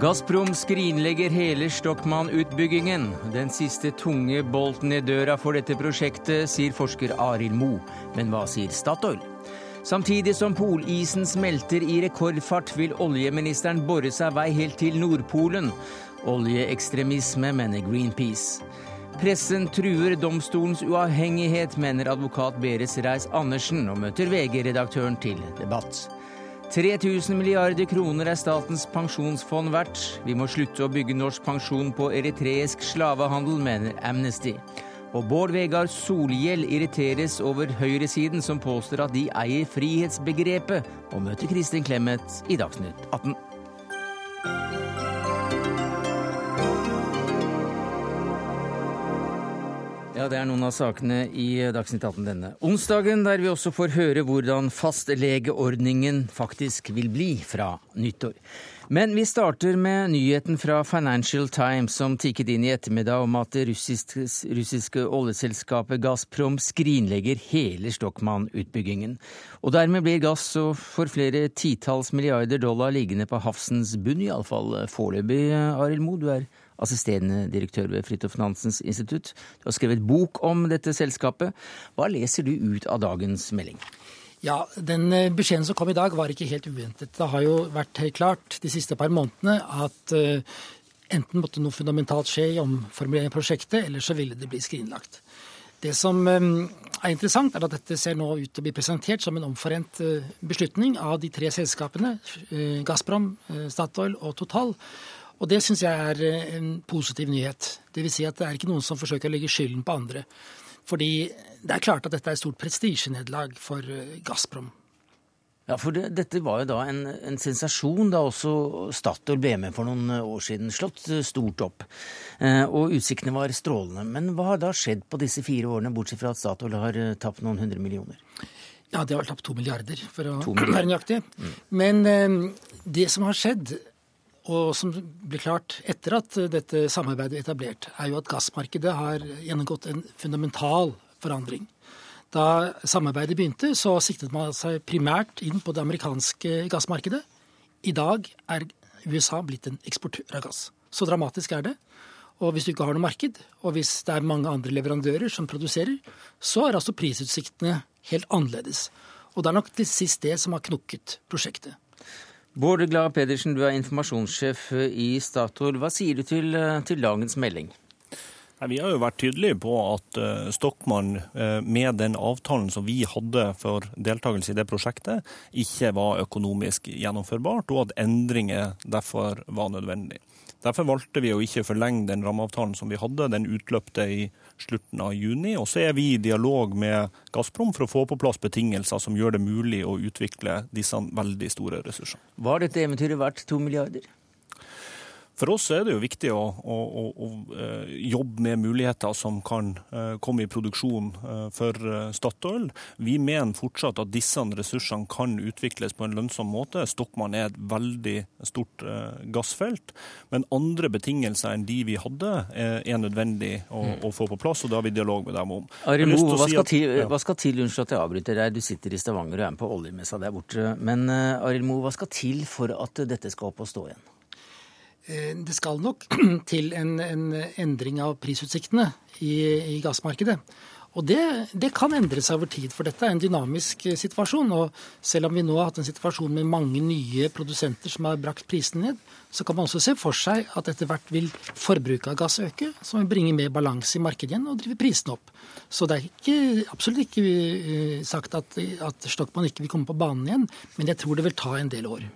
Gazprom skrinlegger hele Stockmann-utbyggingen. Den siste tunge bolten i døra for dette prosjektet, sier forsker Arild Mo. Men hva sier Statoil? Samtidig som polisen smelter i rekordfart, vil oljeministeren bore seg vei helt til Nordpolen. Oljeekstremisme, mener Greenpeace. Pressen truer domstolens uavhengighet, mener advokat Beres Reiss-Andersen, og møter VG-redaktøren til debatt. 3000 milliarder kroner er Statens pensjonsfond verdt. Vi må slutte å bygge norsk pensjon på eritreisk slavehandel, mener Amnesty. Og Bård Vegar Solhjell irriteres over høyresiden, som påstår at de eier frihetsbegrepet, og møter Kristin Clemet i Dagsnytt 18. Ja, Det er noen av sakene i Dagsnytt 18 denne onsdagen, der vi også får høre hvordan fastlegeordningen faktisk vil bli fra nyttår. Men vi starter med nyheten fra Financial Times som tikket inn i ettermiddag om at det russiske, russiske oljeselskapet Gazprom skrinlegger hele Stokman-utbyggingen. Og dermed blir gass for flere titalls milliarder dollar liggende på havsens bunn, iallfall foreløpig. Arild Moe, du er assisterende direktør ved Fridtjof Nansens institutt. Du har skrevet bok om dette selskapet. Hva leser du ut av dagens melding? Ja, Den eh, beskjeden som kom i dag, var ikke helt uventet. Det har jo vært helt klart de siste par månedene at uh, enten måtte noe fundamentalt skje i omformuleringen av prosjektet, eller så ville det bli skrinlagt. Det som um, er interessant, er at dette ser nå ut til å bli presentert som en omforent beslutning av de tre selskapene, Gazprom, Statoil og Total. Og det syns jeg er eh, en positiv nyhet. Dvs. Si at det er ikke noen som forsøker å legge skylden på andre. Fordi det er klart at dette er et stort prestisjenederlag for eh, Gazprom. Ja, for det, dette var jo da en, en, sensasjon da også Statoil ble med for noen år siden. Slått stort opp. Eh, og utsiktene var strålende. Men hva har da skjedd på disse fire årene, bortsett fra at Statoil har tapt noen hundre millioner? Ja, de har tapt to milliarder, for å være nøyaktig. Mm. Men eh, det som har skjedd, og som ble klart etter at dette samarbeidet er etablert, er jo at gassmarkedet har gjennomgått en fundamental forandring. Da samarbeidet begynte, så siktet man seg primært inn på det amerikanske gassmarkedet. I dag er USA blitt en eksportør av gass. Så dramatisk er det. Og hvis du ikke har noe marked, og hvis det er mange andre leverandører som produserer, så er altså prisutsiktene helt annerledes. Og det er nok til sist det som har knukket prosjektet. Bård Glad Pedersen, du er informasjonssjef i Statoil. Hva sier du til, til dagens melding? Vi har jo vært tydelige på at uh, Stockmann, uh, med den avtalen som vi hadde for deltakelse i det prosjektet, ikke var økonomisk gjennomførbart, og at endringer derfor var nødvendig. Derfor valgte vi å ikke forlenge den rammeavtalen som vi hadde. Den utløpte i slutten av juni. Og så er vi i dialog med Gazprom for å få på plass betingelser som gjør det mulig å utvikle disse veldig store ressursene. Var dette eventyret verdt to milliarder? For oss er det jo viktig å, å, å, å eh, jobbe med muligheter som kan eh, komme i produksjon eh, for Statoil. Vi mener fortsatt at disse ressursene kan utvikles på en lønnsom måte. Stokmann er et veldig stort gassfelt. Men andre betingelser enn de vi hadde, er nødvendig å, mm. å få på plass, og det har vi dialog med dem om. Arimo, hva, skal til, ja. hva skal til, unnskyld at jeg avbryter deg, du sitter i Stavanger og er med på oljemessa der borte. Men Arild Moe, hva skal til for at dette skal opp og stå igjen? Eh, det skal nok til en, en endring av prisutsiktene i, i gassmarkedet. Og det, det, kan endre seg over tid, for dette er en dynamisk eh, situasjon. Og selv om vi nå har hatt en situasjon med mange nye produsenter som har brakt prisene ned, så kan man også se for seg at etter hvert vil forbruket av gass øke, som vil bringe mer balanse i markedet igjen og drive prisene opp. Så det er ikke, absolutt ikke eh, sagt at, at Stokmann ikke vil komme på banen igjen, men jeg tror det vil ta en del år.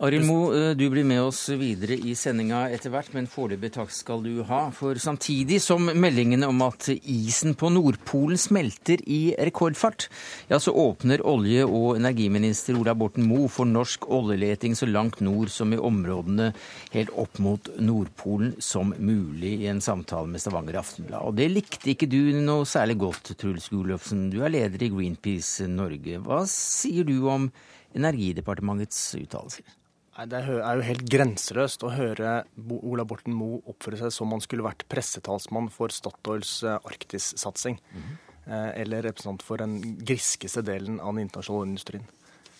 Arild Moe, eh, du blir med oss videre i sendinga etter hvert, men foreløpig takk skal du ha. For samtidig som meldingene om at isen på Nordpolen smelter i rekordfart, ja, så åpner olje- og energiminister Ola Borten Moe for norsk oljeleting så langt nord som i områdene helt opp mot Nordpolen som mulig, i en samtale med Stavanger Aftenblad. Og det likte ikke du noe særlig godt, Truls Gulløfsen. Du er leder i Greenpeace Norge. Hva sier du om Energidepartementets uttalelser? Det er jo helt grenseløst å høre Ola Borten Moe oppføre seg som om han skulle vært pressetalsmann for Statoils eh, Arktis-satsing. Mm -hmm. Eller representant for den griskeste delen av den internasjonale industrien.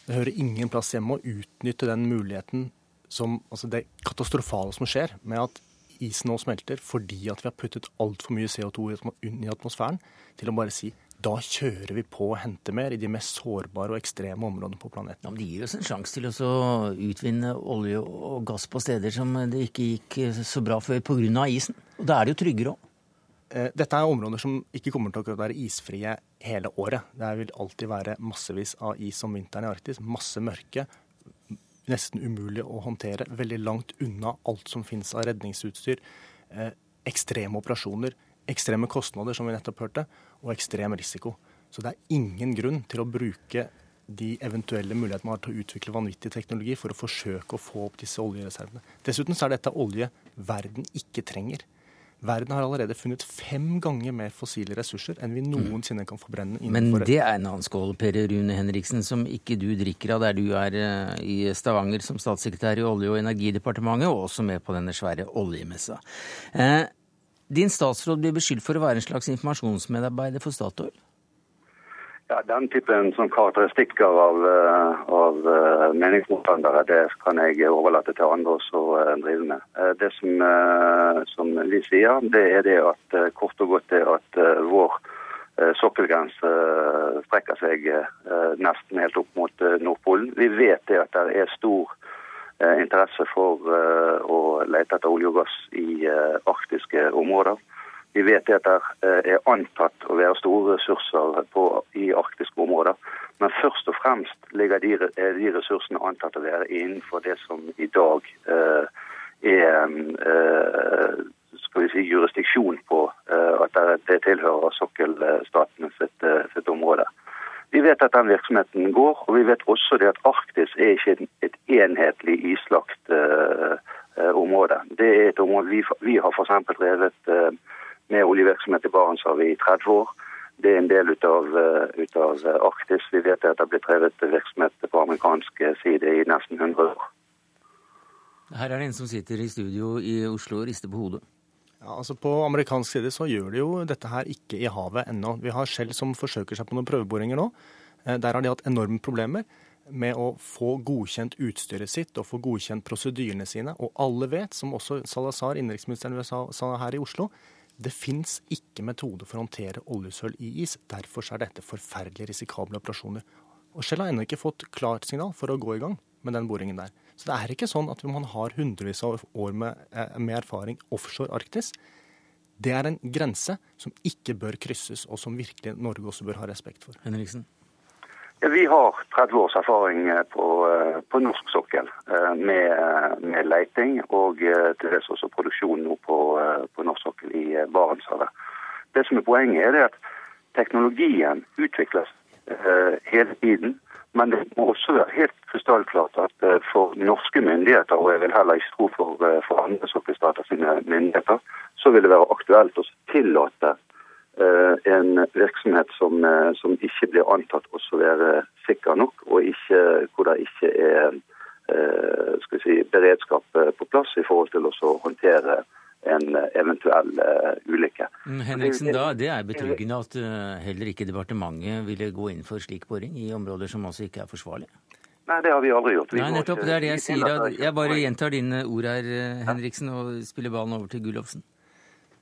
Det hører ingen plass hjemme å utnytte den muligheten som altså det katastrofale som skjer med at isen nå smelter fordi at vi har puttet altfor mye CO2 i atmosfæren, til å bare si da kjører vi på og henter mer i de mest sårbare og ekstreme områdene på planeten. Ja, men Det gir oss en sjanse til å utvinne olje og gass på steder som det ikke gikk så bra før pga. isen. Og da er det jo tryggere òg. Eh, dette er områder som ikke kommer til å være isfrie hele året. Det vil alltid være massevis av is om vinteren i Arktis. Masse mørke. Nesten umulig å håndtere. Veldig langt unna alt som finnes av redningsutstyr. Eh, ekstreme operasjoner ekstreme kostnader, som vi nettopp hørte, og ekstrem risiko. Så det er ingen grunn til å bruke de eventuelle mulighetene man har til å utvikle vanvittig teknologi for å forsøke å få opp disse oljereservene. Dessuten så er dette olje verden ikke trenger. Verden har allerede funnet fem ganger mer fossile ressurser enn vi noensinne kan forbrenne. Men det er en annen skål, Per Rune Henriksen, som ikke du drikker av der du er eh, i Stavanger som statssekretær i Olje- og energidepartementet, og også med på denne svære oljemessa. Eh, din statsråd blir beskyldt for å være en slags informasjonsmedarbeider for Statoil? Ja, Den typen sånn karakteristikker av, eh, av eh, meningsmotstandere det kan jeg overlate til andre å eh, drive med. Det som, som, vi sier, det er det at kort og godt det at vår sokkelgrense strekker seg nesten helt opp mot Nordpolen. Vi vet det at det er stor interesse for å lete etter olje og gass i arktiske områder. Vi vet at det er antatt å være store ressurser på, i arktiske områder. Men først og fremst ligger de, de ressursene antatt å være innenfor det som i dag eh, er eh, skal vi si, jurisdiksjon på eh, at det tilhører sokkelstatene sitt, sitt område. Vi vet at den virksomheten går, og vi vet også at Arktis er ikke et enhetlig islagt uh, område. Det er et område Vi, vi har f.eks. drevet med oljevirksomhet i Barentshavet i 30 år. Det er en del ut av, ut av Arktis. Vi vet at det har blitt drevet virksomhet på amerikansk side i nesten 100 år. Her er det en som sitter i studio i Oslo og rister på hodet. Ja, altså På amerikansk side så gjør de jo dette her ikke i havet ennå. Vi har Shell som forsøker seg på noen prøveboringer nå. Eh, der har de hatt enorme problemer med å få godkjent utstyret sitt og få godkjent prosedyrene sine. Og alle vet, som også Salazar, innenriksministeren sa her i Oslo, det fins ikke metode for å håndtere oljesøl i is. Derfor er dette forferdelig risikable operasjoner. Og Shell har ennå ikke fått klart signal for å gå i gang med den boringen der. Så det er ikke sånn at man har hundrevis av år med, eh, med erfaring offshore Arktis. Det er en grense som ikke bør krysses, og som virkelig Norge også bør ha respekt for. Henriksen? Ja, vi har 30 års erfaring eh, på, eh, på norsk sokkel med, med leiting og til dels også produksjon nå på, på norsk sokkel i Barentshavet. Det som er Poenget er at teknologien utvikles hele tiden. Men det må også være helt krystallklart at eh, for norske myndigheter, og jeg vil heller ikke tro for, eh, for andre sokkelstater sine myndigheter, så vil det være aktuelt å tillate en virksomhet som, uh, som, ikke blir antatt å være sikker nok, og ikke, hvor det ikke er uh, si, beredskap på plass i forhold til å håndtere en eventuell ulykke. Mm, Henriksen, da, Det er betryggende at heller ikke departementet ville gå inn for slik boring i områder som også ikke er forsvarlige? Nei, det har vi aldri gjort. Vi Nei, nettopp. Det er det jeg sier. Jeg bare gjentar dine ord her, eh, Henriksen, og spiller ballen over til Gullofsen.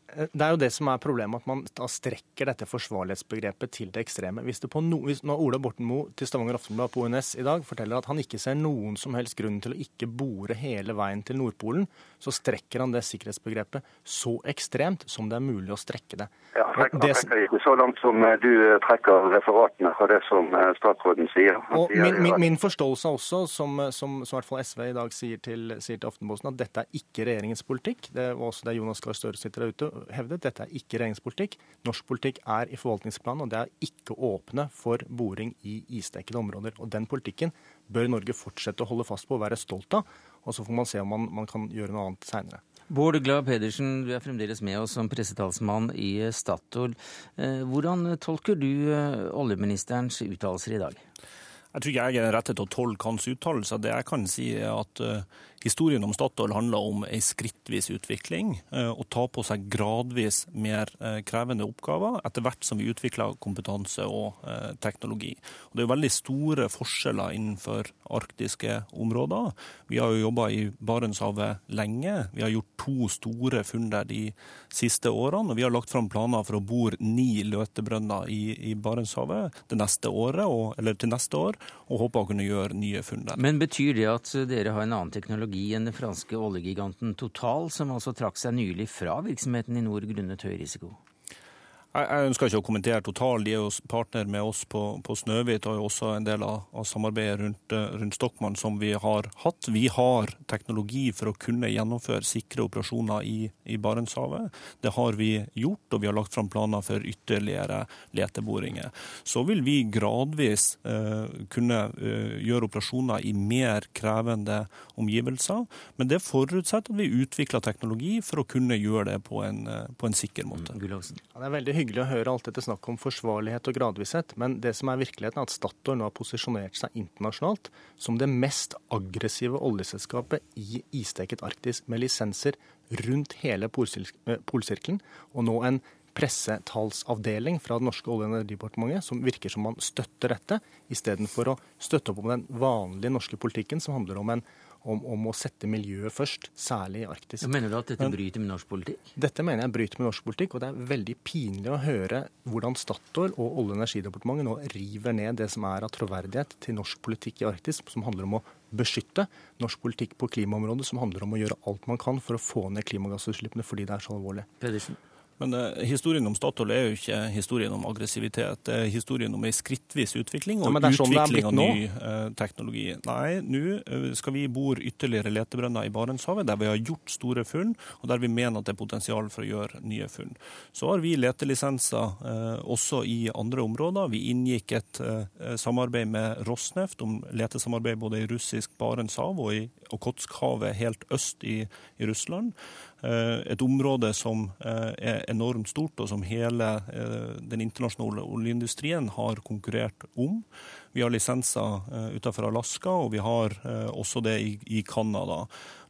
Det er jo det som er problemet, at man da strekker dette forsvarlighetsbegrepet til det ekstreme. Hvis det på no, hvis når Ola Borten Moe til Stavanger Aftenblad på ONS i dag forteller at han ikke ser noen som helst grunn til å ikke bore hele veien til Nordpolen, så strekker han det sikkerhetsbegrepet så ekstremt som det er mulig å strekke det. Ja, det trekker ikke så langt som eh, du eh, trekker referatene fra det som eh, statsråden sier. Og min, min, min, forståelse også, som, som, som, i hvert fall SV i dag sier til, sier til Aftenposten, at dette er ikke regjeringens politikk. Det var også det Jonas Gahr Støre sitter der ute hevdet. Dette er ikke regjeringspolitikk. Norsk politikk er i forvaltningsplanen, og det er ikke åpne for boring i isdekkede områder. Og den politikken bør Norge fortsette å holde fast på og være stolt av. Og så får man se om man, man kan gjøre noe annet seinere. Bård Glad Pedersen, du er fremdeles med oss som pressetalsmann i Statoil. Eh, hvordan tolker du eh, oljeministerens uttalelser i dag? Jeg tror ikke jeg er den rette til å tolke hans uttalelser. Det jeg kan si er at uh, historien om Statoil handler om en skrittvis utvikling. Uh, å ta på seg gradvis mer uh, krevende oppgaver etter hvert som vi utvikler kompetanse og teknologi. Og det er veldig store forskjeller innenfor arktiske områder. Vi har jo jobba i Barentshavet lenge. Vi har gjort to store funn der de siste årene. Og vi har lagt fram planer for å bore ni løtebrønner i, i Barentshavet neste året, og, eller til neste år og håper å kunne gjøre nye funn der. Men betyr det at dere har en annen teknologi enn den franske oljegiganten Total, som altså trakk seg nylig fra virksomheten i nord grunnet høy risiko? Jeg ønsker ikke å kommentere Total. De er jo partner med oss på, på Snøhvit og er også en del av, av samarbeidet rundt, eh, rundt Stockmann som vi har hatt. Vi har teknologi for å kunne gjennomføre sikre operasjoner i, i Barentshavet. Det har vi gjort, og vi har lagt fram planer for ytterligere leteboringer. Så vil vi gradvis eh, kunne eh, gjøre operasjoner i mer krevende omgivelser. Men det forutsetter at vi utvikler teknologi for å kunne gjøre det på en, uh, på en sikker måte. Mm, ja, det er veldig hyggelig å høre alt dette snakket om forsvarlighet og gradvishet, men det som er virkeligheten, er at Statoil nå har posisjonert seg internasjonalt som det mest aggressive oljeselskapet i isdekket Arktis, med lisenser rundt hele eh, polsirkelen, og nå en pressetalsavdeling fra det norske olje- og energidepartementet som virker som man støtter dette, istedenfor å støtte opp om den vanlige norske politikken som handler om en om, om, å sette miljøet først, særlig i Arktis. Jeg mener du at dette bryter med norsk politikk? Dette mener jeg bryter med norsk politikk, og det er veldig pinlig å høre hvordan Statoil og Olje- og energidepartementet nå river ned det som er av troverdighet til norsk politikk i Arktis, som handler om å beskytte norsk politikk på klimaområdet, som handler om å gjøre alt man kan for å få ned klimagassutslippene fordi det er så alvorlig. Pedersen. Men uh, historien om Statoil er jo ikke historien om aggressivitet. Det er historien om en skrittvis utvikling og ja, sånn utvikling av ny uh, teknologi. Nei, nå uh, skal vi bore ytterligere letebrønner i Barentshavet, der vi har gjort store funn, og der vi mener at det er potensial for å gjøre nye funn. Så har vi letelisenser også i andre områder. Vi inngikk et samarbeid med Rosneft om letesamarbeid både i russisk Barentshav og i Okhotskhavet helt øst i, i Russland. Eh, et område som eh, er enormt stort, og som hele eh, den internasjonale oljeindustrien har konkurrert om. Vi har lisenser utenfor Alaska, og vi har også det i Canada.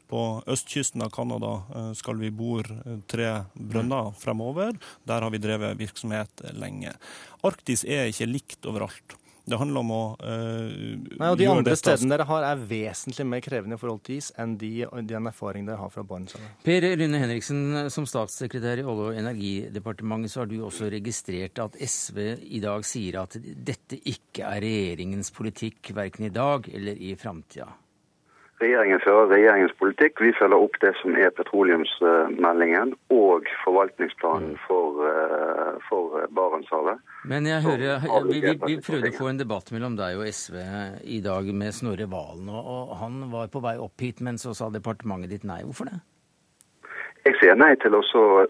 På østkysten av Canada skal vi bore tre brønner fremover. Der har vi drevet virksomhet lenge. Arktis er ikke likt overalt. Det handler om å uh, Nei, og De andre stedene dere har, er vesentlig mer krevende i forhold til is enn de, den erfaringen dere har fra Barentshavet. Per Rune Henriksen, som statssekretær i Olje- og energidepartementet, så har du også registrert at SV i dag sier at dette ikke er regjeringens politikk, verken i dag eller i framtida. Regjeringen fører regjeringens politikk. Vi følger opp det som er petroleumsmeldingen og forvaltningsplanen mm. for, eh, for Barentshavet. Men jeg hører, vi, vi, vi, prøvde å få en debatt mellom deg og SV i dag med Snorre Valen. Og han var på vei opp hit, men så sa departementet ditt nei. Hvorfor det? Jeg sier nei til å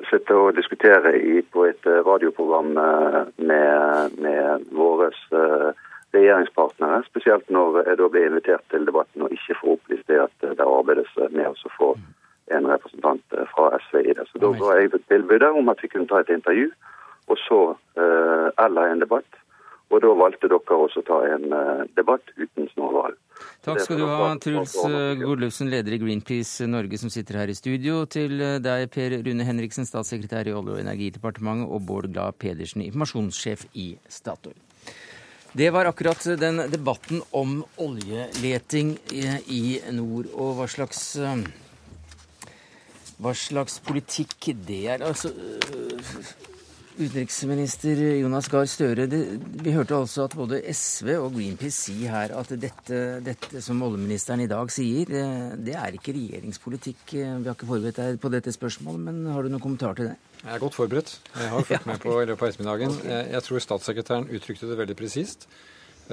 sitte og diskutere i, på et eh, radioprogram med, med, med våre regjeringspartnere, spesielt når jeg da blir invitert til debatten og ikke får opplyst det at det arbeides med å få en representant fra SV i det. Så Da ga jeg tilbudet om at vi kunne ta et intervju, og så eh, eller en debatt. Og da valgte dere også å ta en debatt uten Snorre Takk skal du ha, Truls Gordløfsen, leder i Greenpeace Norge, som sitter her i studio. Til deg, Per Rune Henriksen, statssekretær i Olje- og energidepartementet, og Bård Glad Pedersen, informasjonssjef i Statoil. Det var akkurat den debatten om oljeleting i nord, og hva slags eh, hva slags politikk det er. Altså, Utenriksminister Jonas Gahr Støre, det, vi hørte altså at både SV og Greenpeace sier her at dette, dette, som oljeministeren i dag sier, det, det er ikke regjeringspolitikk. Vi har ikke forberedt deg på dette spørsmålet, men har du noen kommentar til det? Jeg er godt forberedt. Jeg har fulgt med på i løpet av ettermiddagen. Jeg tror statssekretæren uttrykte det veldig presist.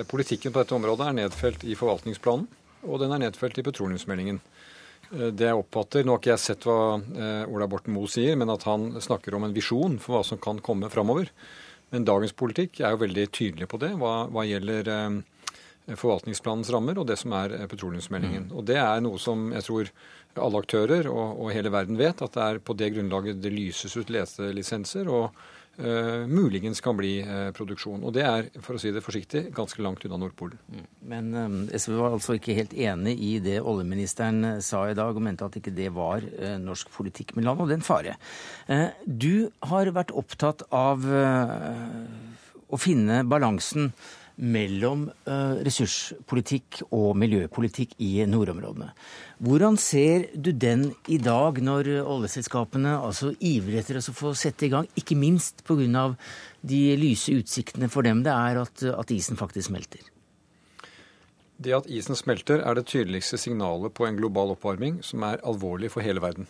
Politikken på dette området er nedfelt i forvaltningsplanen, og den er nedfelt i petroleumsmeldingen. Eh, det jeg oppfatter, Nå har ikke jeg sett hva eh, Ola Borten Moe sier, men at han snakker om en visjon for hva som kan komme framover. Men dagens politikk er jo veldig tydelig på det hva, hva gjelder eh, forvaltningsplanens rammer og det som er petroleumsmeldingen. Mm. Og Det er noe som jeg tror alle aktører og, og, hele verden vet, at det er på det grunnlaget det lyses ut leselisenser og uh, muligens kan bli uh, produksjon. Og det er, for å si det forsiktig, ganske langt unna Nordpolen. Mm. Men um, SV var altså ikke helt enig i det oljeministeren sa i dag, og mente at ikke det var uh, norsk politikk. Men la nå den fare. du har vært opptatt av å finne balansen mellom ressurspolitikk og miljøpolitikk i nordområdene. Hvordan ser du den i dag, når oljeselskapene altså ivrer etter å få sette i gang, ikke minst pga. de lyse utsiktene for dem det er at, at isen faktisk smelter? Det at isen smelter, er det tydeligste signalet på en global oppvarming som er alvorlig for hele verden.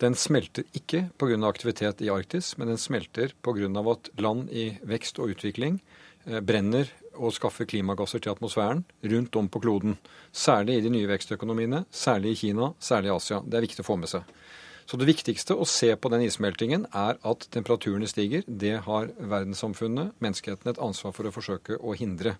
Den smelter ikke pga. aktivitet i Arktis, men den smelter pga. at land i vekst og utvikling eh, brenner og skaffer klimagasser til atmosfæren rundt om på kloden. Særlig i de nye vekstøkonomiene, særlig i Kina, særlig i Asia. Det er viktig å få med seg. Så det viktigste å se på den issmeltingen er at temperaturene stiger. Det har verdenssamfunnet, menneskeheten, et ansvar for å forsøke å hindre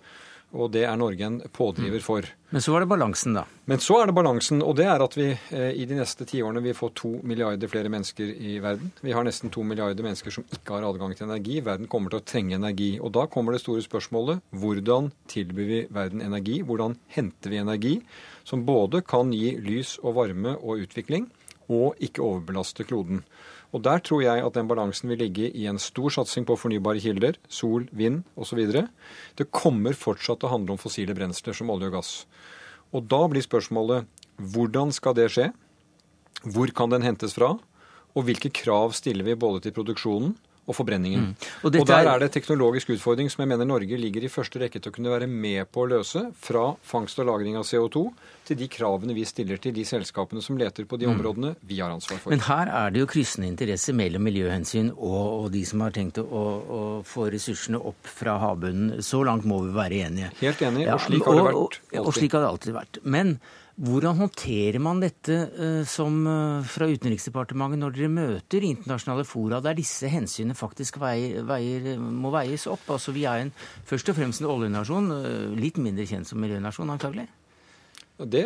og det er Norge en pådriver for. Men så er det balansen, da? Men så er det balansen, og det er at vi eh, i de neste tiårene vil få to milliarder flere mennesker i verden. Vi har nesten to milliarder mennesker som ikke har adgang til energi. Verden kommer til å trenge energi. Og da kommer det store spørsmålet hvordan tilbyr vi verden energi? Hvordan henter vi energi som både kan gi lys og varme og utvikling, og ikke overbelaste kloden? Og Der tror jeg at den balansen vil ligge i en stor satsing på fornybare kilder, sol, vind osv. Det kommer fortsatt til å handle om fossile brensler som olje og gass. Og Da blir spørsmålet hvordan skal det skje? Hvor kan den hentes fra? Og hvilke krav stiller vi både til produksjonen og forbrenningen. Mm. Og, og, Der er det teknologisk utfordring som jeg mener Norge ligger i første rekke til å kunne være med på å løse, fra fangst og lagring av CO2 til de kravene vi stiller til de selskapene som leter på de mm. områdene vi har ansvar for. Men her er det jo kryssende interesser mellom miljøhensyn og, og de som har tenkt å, å, få ressursene opp fra havbunnen. Så langt må vi være enige. Helt enig, og slik har det vært. Og, og slik har det alltid vært. Men hvordan håndterer man dette uh, som uh, fra Utenriksdepartementet når dere møter internasjonale fora der disse hensynene faktisk veier, veier, må veies opp? Altså Vi er en, først og fremst en oljenasjon, uh, litt mindre kjent som miljønasjon antagelig? Det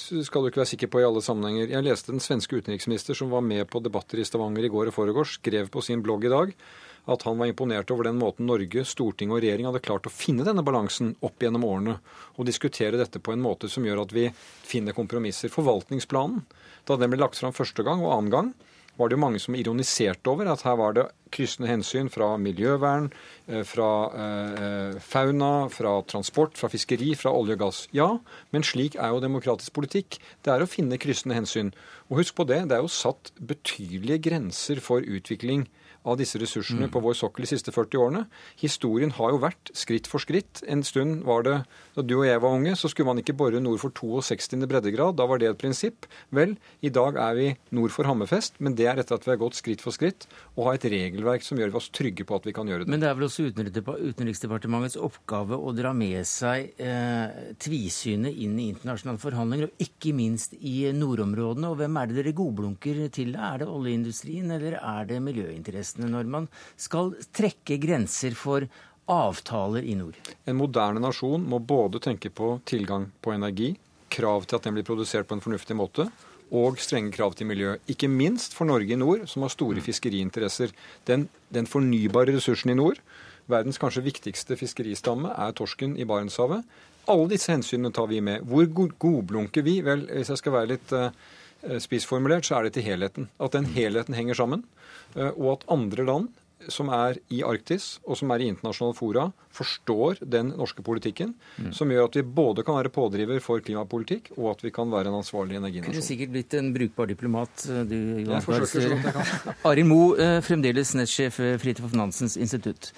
skal du ikke være sikker på i alle sammenhenger. Jeg leste den svenske utenriksminister som var med på debatter i Stavanger i går og foregårs, skrev på sin blogg i dag at han var imponert over den måten Norge, Stortinget og regjering hadde klart å finne denne balansen opp gjennom årene, og diskutere dette på en måte som gjør at vi finner kompromisser. Forvaltningsplanen, da den ble lagt fram første gang og annen gang, var det jo mange som ironiserte over at her var det kryssende hensyn fra miljøvern, eh, fra eh, fauna, fra transport, fra fiskeri, fra olje og gass. Ja, men slik er jo demokratisk politikk. Det er å finne kryssende hensyn. Og husk på det, det er jo satt betydelige grenser for utvikling av disse ressursene mm. på vår sokkel de siste 40 årene. Historien har jo vært skritt for skritt. En stund var det da du og jeg var unge, så skulle man ikke bore nord for 62. breddegrad. Da var det et prinsipp. Vel, i dag er vi nord for Hammerfest, men det er etter at vi har gått skritt for skritt og har et regelverk som gjør oss trygge på at vi kan gjøre det. Men det er vel også Utenriksdepartementets oppgave å dra med seg eh, tvisynet inn i internasjonale forhandlinger, og ikke minst i nordområdene. Og hvem er det dere godblunker til? Er det oljeindustrien, eller er det miljøinteressene? Grensene når man skal trekke grenser for avtaler i nord? En moderne nasjon må både tenke på tilgang på energi, krav til at den blir produsert på en fornuftig måte, og strenge krav til miljø. Ikke minst for Norge i nord, som har store fiskeriinteresser. Den, den fornybare ressursen i nord, verdens kanskje viktigste fiskeristamme, er torsken i Barentshavet. Alle disse hensynene tar vi med. Hvor godblunker vi? Vel, hvis jeg skal være litt uh, spissformulert, så er det til helheten. At den helheten henger sammen. Eh, og at andre land som er i Arktis, og som er i internasjonale fora, forstår den norske politikken, mm. som gjør at vi både kan være pådriver for klimapolitikk, og at vi kan være en ansvarlig energinasjon. Kunne sikkert blitt en brukbar diplomat, eh, du, Johan jeg. Arild Moe, eh, fremdeles nestsjef Fridtjof Nansens institutt.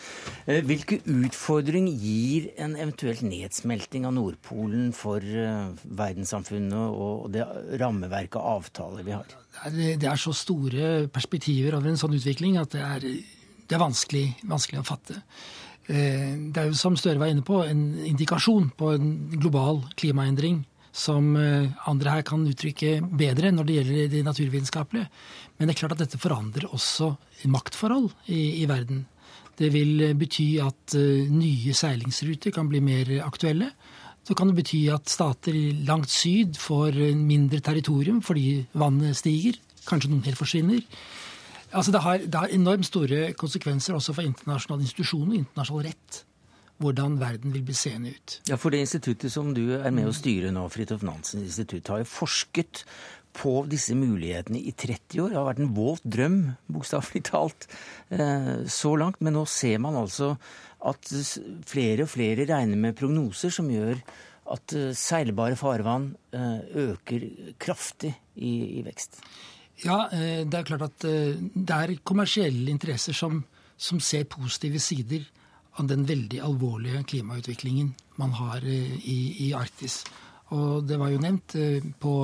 Hvilke utfordring gir en eventuell nedsmelting av Nordpolen for verdenssamfunnet og det rammeverket av avtaler vi har? Det er så store perspektiver over en sånn utvikling at det er det er vanskelig, vanskelig å fatte. Eh, det er jo, som Støre var inne på, en indikasjon på en global klimaendring som eh, andre her kan uttrykke bedre når det gjelder det naturvitenskapelige. Men det er klart at dette forandrer også maktforhold i, i verden. Det vil bety at nye seilingsruter kan bli mer aktuelle. Så kan det bety at stater langt syd får mindre territorium fordi vannet stiger. Kanskje noen helt forsvinner. Altså det, har, det har enormt store konsekvenser også for internasjonale institusjoner og internasjonal rett. Hvordan verden vil bli seende ut. Ja, For det instituttet som du er med å styre nå, Fridtjof Nansen institutt, har jo forsket på disse mulighetene i 30 år. Det har vært en våt drøm, bokstavelig talt, eh, så langt. Men nå ser man altså at flere og flere regner med prognoser som gjør at eh, seilbare farvann eh, øker kraftig i, i vekst. Ja, det er klart at det er kommersielle interesser som, som ser positive sider av den veldig alvorlige klimautviklingen man har i, i Arktis. Og det var jo nevnt eh, på,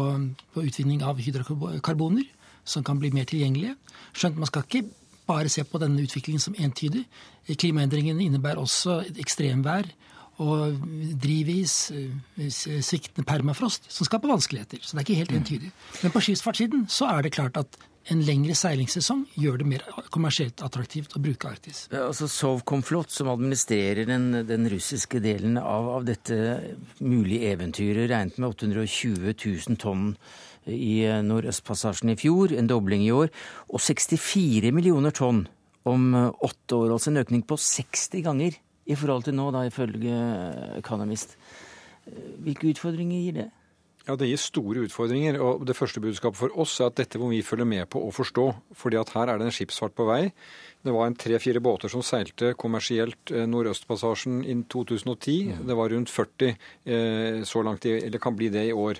på utvinning av hydrokarboner, som kan bli mer tilgjengelige. Skjønt man skal ikke bare se på denne utviklingen som entydig. Klimaendringene innebærer også ekstremvær og drivis, eh, sviktende permafrost, som skaper vanskeligheter. Så det er ikke helt entydig. Men på skipsfartssiden så er det klart at en lengre seilingssesong gjør det mer kommersielt attraktivt å bruke Arktis. Ja, altså Sovkomflot, som administrerer den, den russiske delen av, av, dette mulige eventyret, regnet med 820 000 tonn i eh, Nordøstpassasjen i fjor, en dobling i år, og 64 millioner tonn om eh, åtte år. Altså en økning på 60 ganger i forhold til nå, da ifølge Economist. Eh, hvilke utfordringer gir det? Ja, Det gir store utfordringer. og Det første budskapet for oss er at dette må vi følge med på og forstå. fordi at her er det en skipsfart på vei. Det var en tre-fire båter som seilte kommersielt eh, Nordøstpassasjen i 2010. Det var rundt 40 eh, så langt, eller kan bli det i år.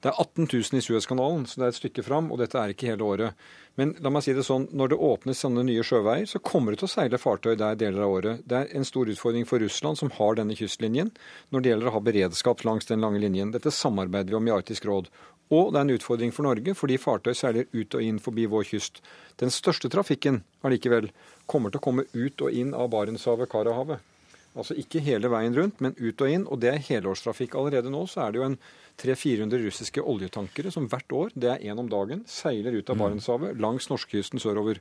Det er 18 000 i Suezkanalen, så det er et stykke fram, og dette er ikke hele året. Men la meg si det sånn, når det åpnes sånne nye sjøveier, så kommer det til å seile fartøy der deler av året. Det er en stor utfordring for Russland, som har denne kystlinjen, når det gjelder å ha beredskap langs den lange linjen. Dette samarbeider vi om i Arktisk råd. Og det er en utfordring for Norge, fordi fartøy seiler ut og inn forbi vår kyst. Den største trafikken allikevel kommer til å komme ut og inn av Barentshavet, Karahavet. Altså ikke hele veien rundt, men ut og inn. Og det er helårstrafikk. Allerede nå så er det jo en 300-400 russiske oljetankere som hvert år, det er én om dagen, seiler ut av. Barentshavet langs norskekysten sørover.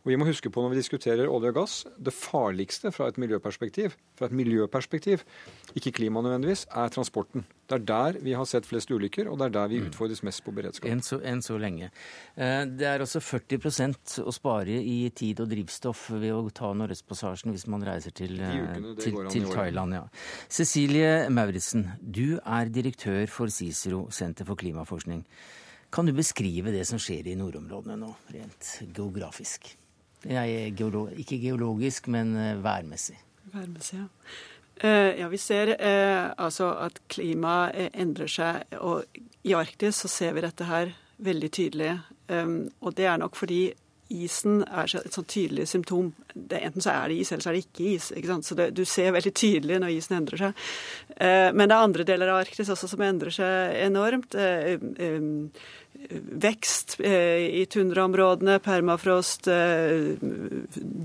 Og vi må huske på når vi diskuterer olje og gass, det farligste fra et miljøperspektiv, fra et miljøperspektiv, ikke klima nødvendigvis, er transporten. Det er der vi har sett flest ulykker, og det er der vi mm. utfordres mest på beredskap. Enn så, en så lenge. Eh, det er også 40% å spare i tid og drivstoff ved å ta Nordøstpassasjen hvis man reiser til, eh, ukene, til, til Thailand. Ja. Cecilie Mauritzen, du er direktør for CICERO, Senter for klimaforskning. Kan du beskrive det som skjer i nordområdene nå, rent geografisk? Jeg geolo ikke geologisk, men eh, værmessig. Værmessig, ja. Uh, ja, Vi ser eh, altså at klimaet endrer seg. Og i Arktis så ser vi dette her veldig tydelig. Um, og det er nok fordi isen er et sånn tydelig symptom. Det, enten så er det is, eller så er det ikke is. Ikke så det, Du ser veldig tydelig når isen endrer seg. Eh, men det er andre deler av Arktis også som endrer seg enormt. Um, vekst eh, i tundraområdene, permafrost, eh,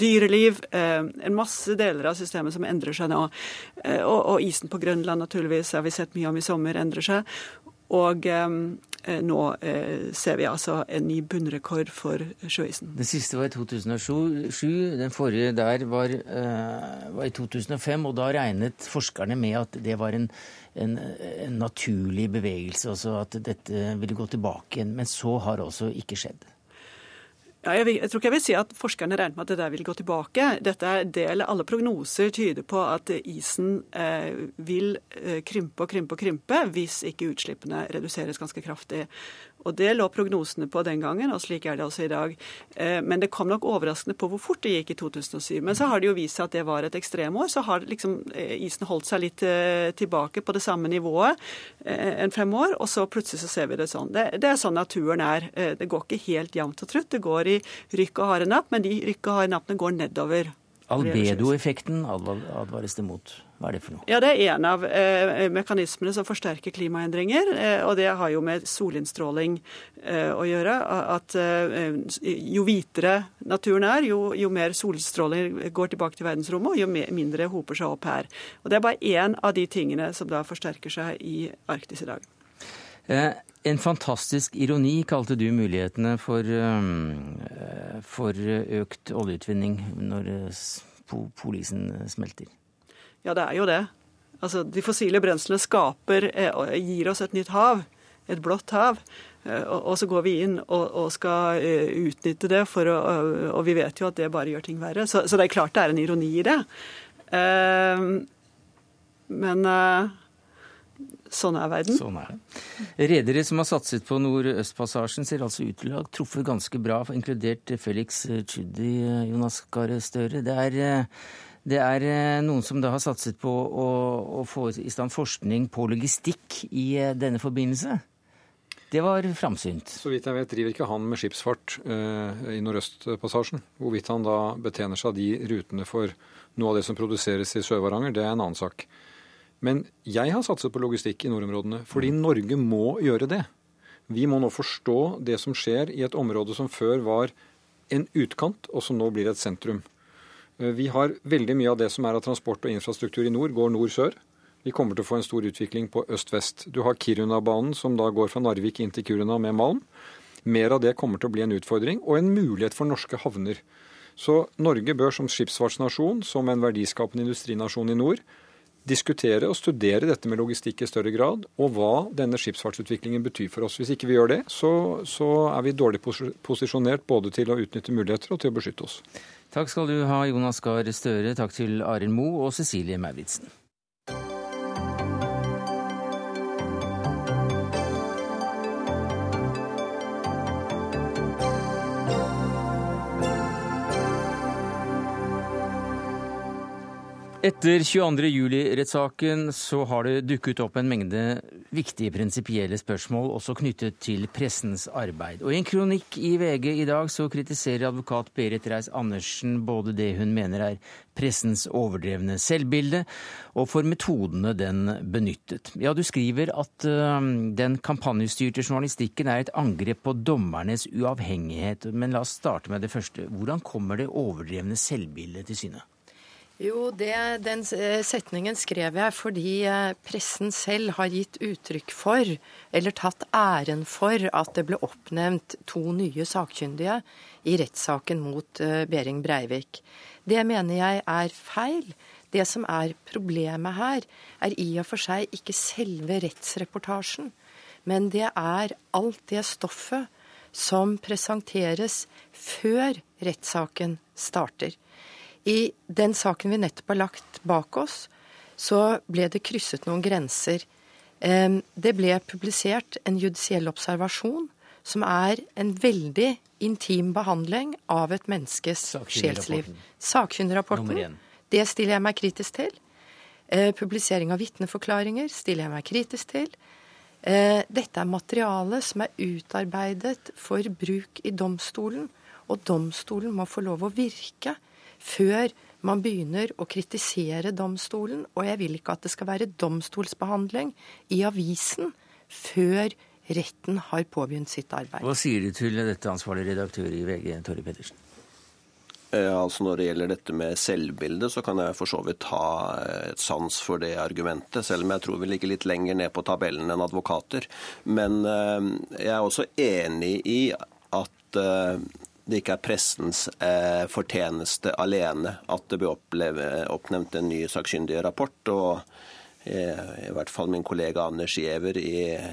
dyreliv. Eh, en masse deler av systemet som endrer seg nå. Og, og isen på Grønland naturligvis har vi sett mye om i sommer endrer seg. Og eh, nå eh, ser vi altså en ny bunnrekord for sjøisen. Det siste var i 2007. Den forrige der var, eh, var, i 2005. Og da regnet forskerne med at det var en, en, en naturlig bevegelse, altså at dette ville gå tilbake igjen. Men så har også ikke skjedd. Ja, jeg, jeg, tror ikke jeg vil si at forskerne regner med at det der vil gå tilbake. Dette er del, Alle prognoser tyder på at isen eh, vil eh, krympe og krympe og krympe hvis ikke utslippene reduseres ganske kraftig. Og Det lå prognosene på den gangen, og slik er det også i dag. Eh, men det kom nok overraskende på hvor fort det gikk i 2007. Men så har det jo vist seg at det var et ekstremår. Så har liksom eh, isen holdt seg litt eh, tilbake på det samme nivået enn fem år, og så plutselig så ser vi det sånn. Det, er sånn naturen er. Det går ikke helt jevnt og trutt. Det går i rykk og harde napp, men de rykk og harde nappene går nedover. Albedoeffekten advares det mot. Hva er det for noe? Ja, Det er en av eh, mekanismene som forsterker klimaendringer. Eh, og det har jo med solinnstråling eh, å gjøre. At eh, jo hvitere naturen er, jo, jo, mer solstråling går tilbake til verdensrommet, og jo mindre hoper seg opp her. Og Det er bare én av de tingene som da forsterker seg i Arktis i dag. Eh, en fantastisk ironi kalte du mulighetene for, eh, for økt oljeutvinning når polisen smelter. Ja, det er jo det. Altså, De fossile brenslene skaper, eh, gir oss et nytt hav. et blått hav. Og så går vi inn og, skal utnytte det, å, og vi vet jo at det bare gjør ting verre. Så, det er klart det er en ironi i det. Men Sånn er verden. Sånn er det. Redere som har satset på Nordøstpassasjen, ser altså ut til å ha truffet ganske bra, inkludert Felix Tschudi, Jonas Gahr Støre. Det er, det er, noen som da har satset på å, å, få i stand forskning på logistikk i denne forbindelse. Det var framsynt. Så vidt jeg vet driver ikke han med skipsfart uh, i Nordøstpassasjen. Hvorvidt han da betjener seg av de rutene for noe av det som produseres i Sør-Varanger, det er en annen sak. Men jeg har satset på logistikk i nordområdene fordi. Norge må gjøre det. Vi må nå forstå det som skjer i et område som før var en utkant, og som nå blir et sentrum. Eh, vi har veldig mye av det som er av transport og infrastruktur i nord, går nord-sør. Vi kommer til å få en stor utvikling på øst-vest. Du har Kiruna-banen, som da går fra Narvik inn til Kiruna med malm. Mer av det kommer til å bli en utfordring, og en mulighet for norske havner. Så Norge bør som skipsfartsnasjon, som en verdiskapende industrinasjon i nord, diskutere og studere dette med logistikk i større grad, og hva denne skipsfartsutviklingen betyr for oss. Hvis ikke vi gjør det, så, så er vi dårlig posisjonert både til å utnytte muligheter og til å beskytte oss. Takk skal du ha, Jonas Gahr Støre. Takk til Arild Moe og Cecilie Mauritzen. Etter 22.07-rettssaken så har det dukket opp en mengde viktige prinsipielle spørsmål, også knyttet til pressens arbeid. Og I en kronikk i VG i dag så kritiserer advokat Berit Reiss-Andersen både det hun mener er pressens overdrevne selvbilde, og for metodene den benyttet. Ja, du skriver at uh, den kampanjestyrte journalistikken er et angrep på dommernes uavhengighet. Men la oss starte med det første. Hvordan kommer det overdrevne selvbildet til syne? Jo, det, den eh, setningen skrev jeg fordi eh, pressen selv har gitt uttrykk for, eller tatt æren for, at det ble oppnevnt to nye sakkyndige i rettssaken mot eh, Behring Breivik. Det mener jeg er feil. Det som er problemet her, er i og for seg ikke selve rettsreportasjen, men det er alt det stoffet som presenteres før rettssaken starter. I den saken vi nettopp har lagt bak oss, så ble det krysset noen grenser. Det ble publisert en judisiell observasjon, som er en veldig intim behandling av et menneskes sjelsliv. Sakkyndigrapporten. Det stiller jeg meg kritisk til. Eh, publisering av vitneforklaringer stiller jeg meg kritisk til. Eh, dette er materiale som er utarbeidet for bruk i domstolen, og domstolen må få lov å virke før man begynner å kritisere domstolen. Og jeg vil ikke at det skal være domstolsbehandling i avisen før retten har påbegynt sitt arbeid. Hva sier du til dette ansvarlige redaktør i VG, Torry Pedersen? Eh, altså Når det gjelder dette med selvbildet, så kan jeg for så vidt ha eh, et sans for det argumentet, selv om jeg tror vi ligger litt lenger ned på tabellen enn advokater. Men eh, jeg er også enig i at det ikke er pressens eh, fortjeneste alene at det ble oppleve, oppnevnt en ny sakkyndig rapport. og eh, i hvert fall min kollega Anders Giæver eh,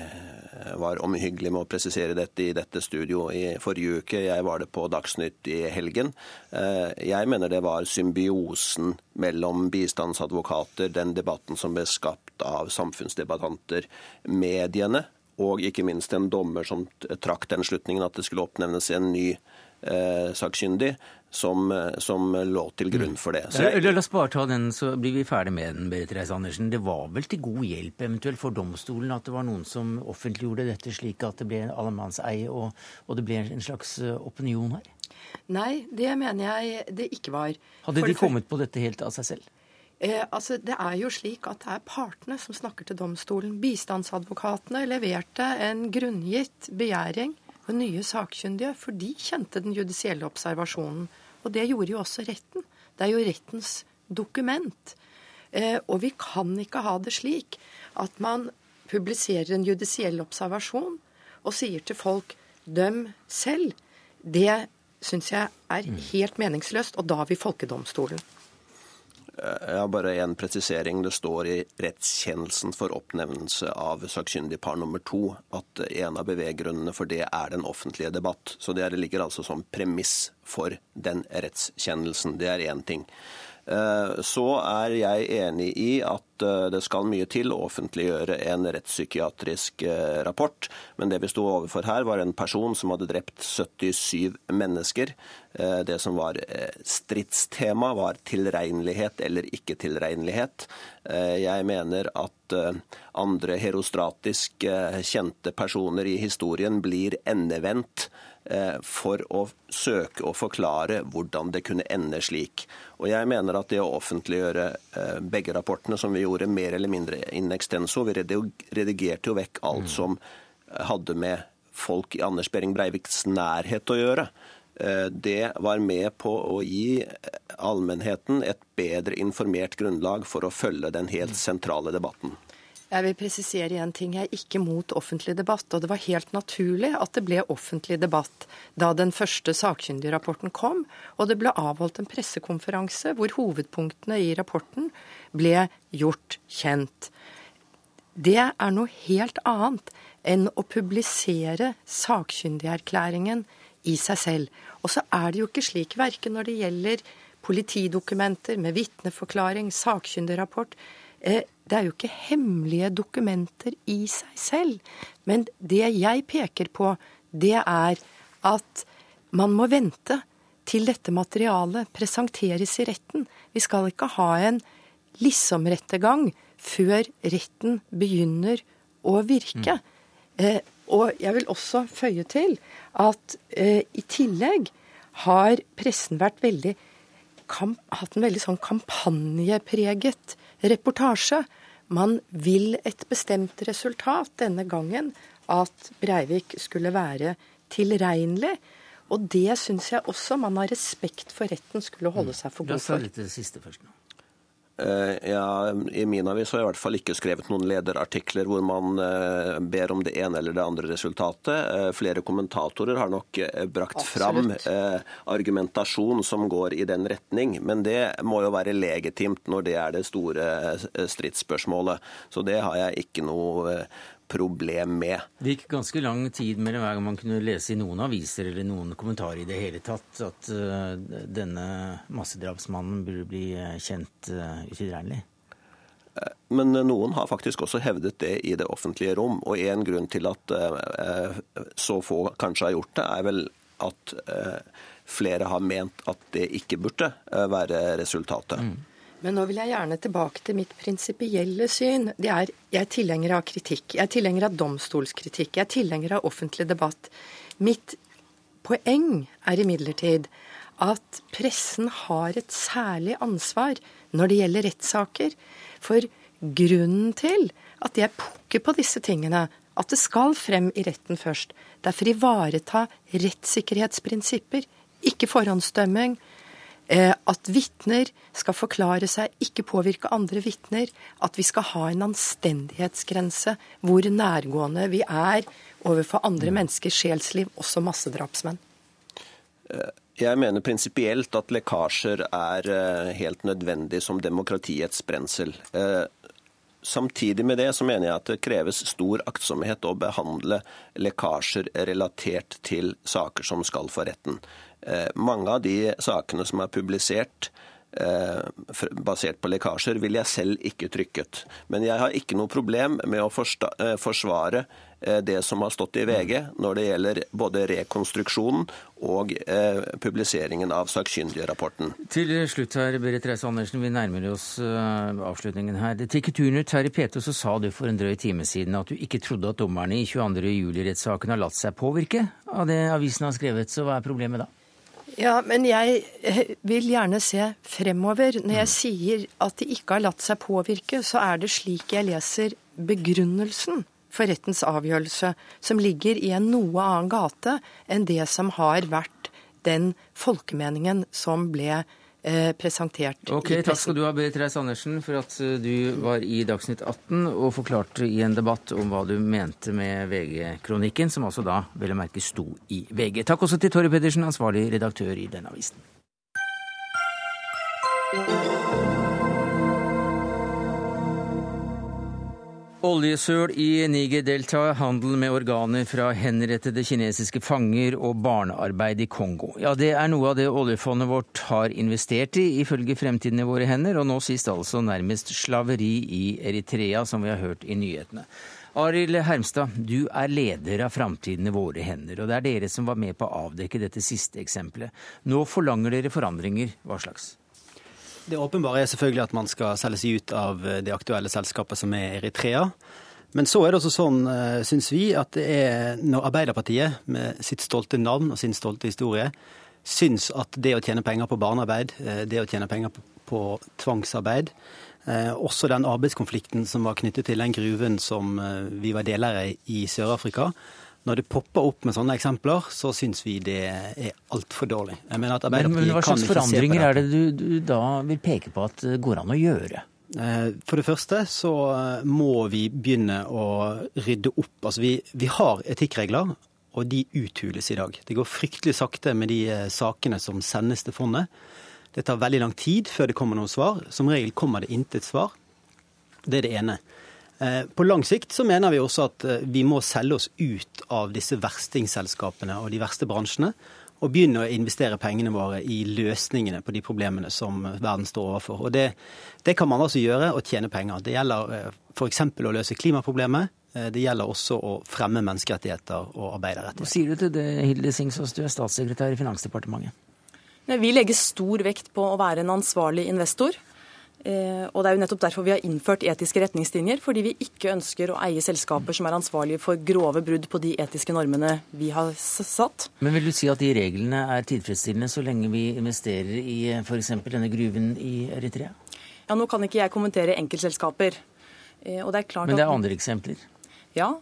var omhyggelig med å presisere dette i dette studio i forrige uke. Jeg var det på Dagsnytt i helgen. Eh, jeg mener det var symbiosen mellom bistandsadvokater, den debatten som ble skapt av samfunnsdebattanter, mediene, og ikke minst en dommer som trakk den slutningen at det skulle oppnevnes en ny eh, sakkyndig som, eh, som, lå til grunn for det. Så jeg... La oss bare ta den, så blir vi ferdig med den, Berit Reis Andersen. Det var vel til god hjelp eventuelt for domstolen at det var noen som offentliggjorde dette slik at det ble allemannseie og, og det ble en slags eh, opinion her? Nei, det mener jeg det ikke var. Hadde de kommet på dette helt av seg selv? Eh, altså, Det er jo slik at det er partene som snakker til domstolen. Bistandsadvokatene leverte en grunngitt begjæring og nye sakkyndige, for de kjente den judisielle observasjonen. Og det gjorde jo også retten. Det er jo rettens dokument. Eh, og vi kan ikke ha det slik at man publiserer en judisiell observasjon og sier til folk døm selv. Det syns jeg er helt meningsløst, og da har vi folkedomstolen. Ja, Bare en presisering. Det står i rettskjennelsen for oppnevnelse av sakkyndig par nummer to at en av beveggrunnene for det er den offentlige debatt. Så det ligger altså som premiss for den rettskjennelsen. Det er én ting. Eh, så er jeg enig i at eh, det skal mye til å offentliggjøre en rettspsykiatrisk eh, rapport. Men det vi sto overfor her, var en person som hadde drept 77 mennesker. Det som var stridstema, var tilregnelighet eller ikke tilregnelighet. Jeg mener at andre herostratisk kjente personer i historien blir endevendt for å søke å forklare hvordan det kunne ende slik. Og jeg mener at det å offentliggjøre eh, begge rapportene, som vi gjorde mer eller mindre in extenso Vi redigerte jo vekk alt mm. som hadde med folk i Anders Behring Breiviks nærhet å gjøre. Eh, det var med på å gi allmennheten et bedre informert grunnlag for å følge den helt sentrale debatten. Jeg vil presisere en ting. Jeg er ikke mot offentlig debatt. Og det var helt naturlig at det ble offentlig debatt da den første sakkyndigrapporten kom, og det ble avholdt en pressekonferanse hvor hovedpunktene i rapporten ble gjort kjent. Det er noe helt annet enn å publisere sakkyndigerklæringen i seg selv. Og så er det jo ikke slik verken når det gjelder politidokumenter med vitneforklaring, sakkyndigrapport, Eh, det er jo ikke hemmelige dokumenter i seg selv. Men det jeg peker på, det er at man må vente til dette materialet presenteres i retten. Vi skal ikke ha en liksom-rettergang før retten begynner å virke. Mm. Eh, og jeg vil også føye til at eh, i tillegg har pressen vært veldig hatt en veldig sånn kampanjepreget reportasje. Man vil et bestemt resultat denne gangen, at Breivik skulle være tilregnelig. Og det syns jeg også man har respekt for retten skulle holde seg for god for. La oss ta litt det siste først nå. Eh, ja, I min avis har jeg i hvert fall ikke skrevet noen lederartikler hvor man eh, ber om det ene eller det andre resultatet. Eh, flere kommentatorer har nok brakt Absolutt. fram argumentasjon som går i den retning. Men det må jo være legitimt når det er det store stridsspørsmålet. Så det har jeg ikke noe problem med. Det gikk ganske lang tid mellom hver gang man kunne lese i noen aviser eller noen kommentarer i det hele tatt at uh, denne massedrapsmannen burde bli eh, kjent uh, utilregnelig. Men noen har faktisk også hevdet det i det offentlige rom. Og en grunn til at så få kanskje har gjort det, er vel at flere har ment at det ikke burde være resultatet. Mm. Men nå vil jeg gjerne tilbake til mitt prinsipielle syn. Det er, jeg er tilhenger av kritikk. Jeg er tilhenger av domstolskritikk. Jeg er tilhenger av offentlig debatt. Mitt poeng er imidlertid at pressen har et særlig ansvar når det gjelder rettssaker. For grunnen til at jeg pukker på disse tingene, at det skal frem i retten først, det er for å ivareta rettssikkerhetsprinsipper, ikke forhåndsdømming, at vitner skal forklare seg, ikke påvirke andre vitner. At vi skal ha en anstendighetsgrense hvor nærgående vi er overfor andre mm. menneskers sjelsliv, også massedrapsmenn. Eh, jeg mener prinsipielt at lekkasjer er eh, helt nødvendig som demokratiets brensel. Samtidig med det så mener jeg at det kreves stor aktsomhet å behandle lekkasjer relatert til saker som skal for retten. Eh, mange av de sakene som er publisert eh, basert på lekkasjer, vil jeg selv ikke trykket. Men jeg har ikke noe problem med å eh, forsvare det som har stått i VG når det gjelder både rekonstruksjonen og publiseringen av sakkyndigrapporten. Til slutt her, Berit Reise Andersen, vi nærmer oss avslutningen her. Til Kulturnytt her i P2 så sa du for en drøy time siden at du ikke trodde at dommerne i 22. juli-rettssaken har latt seg påvirke av det avisen har skrevet, så hva er problemet da? Ja, men jeg eh, vil gjerne se fremover. Når jeg sier at de ikke har latt seg påvirke, så er det slik jeg leser begrunnelsen for rettens avgjørelse, som ligger i en noe annen gate enn det som har vært den folkemeningen som ble eh, presentert Ok, i pressen. Takk skal du ha, Berit Reiss-Andersen, for at eh, du var i Dagsnytt 18 og forklarte i en debatt om hva du mente med VG-kronikken, som altså da vel å merke sto i VG. Takk også til Torre Pedersen, ansvarlig redaktør i denne avisen. Oljesøl i Niger-deltaet, handel med organer fra henrettede kinesiske fanger og barnearbeid i Kongo. Ja, det er noe av det oljefondet vårt har investert i, ifølge Fremtiden i våre hender, og nå sist altså nærmest slaveri i Eritrea, som vi har hørt i nyhetene. Arild Hermstad, du er leder av Framtiden i våre hender, og det er dere som var med på å avdekke dette siste eksempelet. Nå forlanger dere forandringer. Hva slags? Det åpenbare er selvfølgelig at man skal selge seg ut av det aktuelle selskapet som er Eritrea. Men så er det også sånn, eh, syns vi, at det er når Arbeiderpartiet med sitt stolte navn og sin stolte historie syns at det å tjene penger på barnearbeid, eh, det å tjene penger på tvangsarbeid, eh, også den arbeidskonflikten som var knyttet til den gruven som vi var delere i Sør-Afrika, når det popper opp med sånne eksempler, så syns vi det er altfor dårlig. Jeg mener at men, men hva slags forandringer er det du, du, da vil peke på at går an å gjøre? Eh, for det første så må vi begynne å rydde opp. Altså vi, vi har etikkregler, og de uthules i dag. Det går fryktelig sakte med de eh, sakene som sendes til fondet. Det tar veldig lang tid før det kommer noen svar. Som regel kommer det intet svar. Det er det ene. Eh, på lang sikt så mener vi også at eh, vi må selge oss ut av disse verstingselskapene og de verste bransjene, og begynne å investere pengene våre i løsningene på de problemene som verden står overfor. Og Det, det kan man altså gjøre og tjene penger. Det gjelder eh, f.eks. å løse klimaproblemet. Det gjelder også å fremme menneskerettigheter og arbeiderrettigheter. Hva sier du til det, Hilde Singsås, du er statssekretær i Finansdepartementet? Vi legger stor vekt på å være en ansvarlig investor. Eh, og Det er jo nettopp derfor vi har innført etiske retningslinjer, fordi vi ikke ønsker å eie selskaper som er ansvarlige for grove brudd på de etiske normene vi har satt. Men vil du si at de reglene er tilfredsstillende så lenge vi investerer i eh, f.eks. denne gruven i Eritrea? Ja, Nå kan ikke jeg kommentere enkeltselskaper. Eh, og det er klart Men det er andre eksempler? Ja,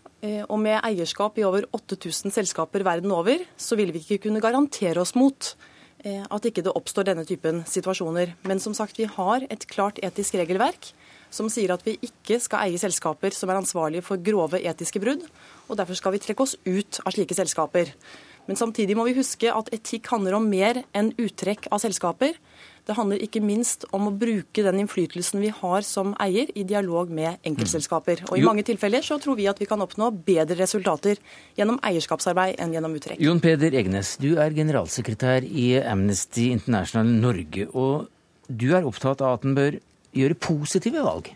og med eierskap i over 8000 selskaper verden over, så vil vi ikke kunne garantere oss mot at ikke det oppstår denne typen situasjoner. Men som sagt, vi har et klart etisk regelverk som sier at vi ikke skal eie selskaper som er ansvarlige for grove etiske brudd. og Derfor skal vi trekke oss ut av slike selskaper. Men samtidig må vi huske at etikk handler om mer enn uttrekk av selskaper. Det handler ikke minst om å bruke den innflytelsen vi har som eier, i dialog med enkeltselskaper. Og I mange tilfeller så tror vi at vi kan oppnå bedre resultater gjennom eierskapsarbeid enn gjennom uttrekk. Jon Peder Egnes, du er generalsekretær i Amnesty International Norge. Og du er opptatt av at en bør gjøre positive valg?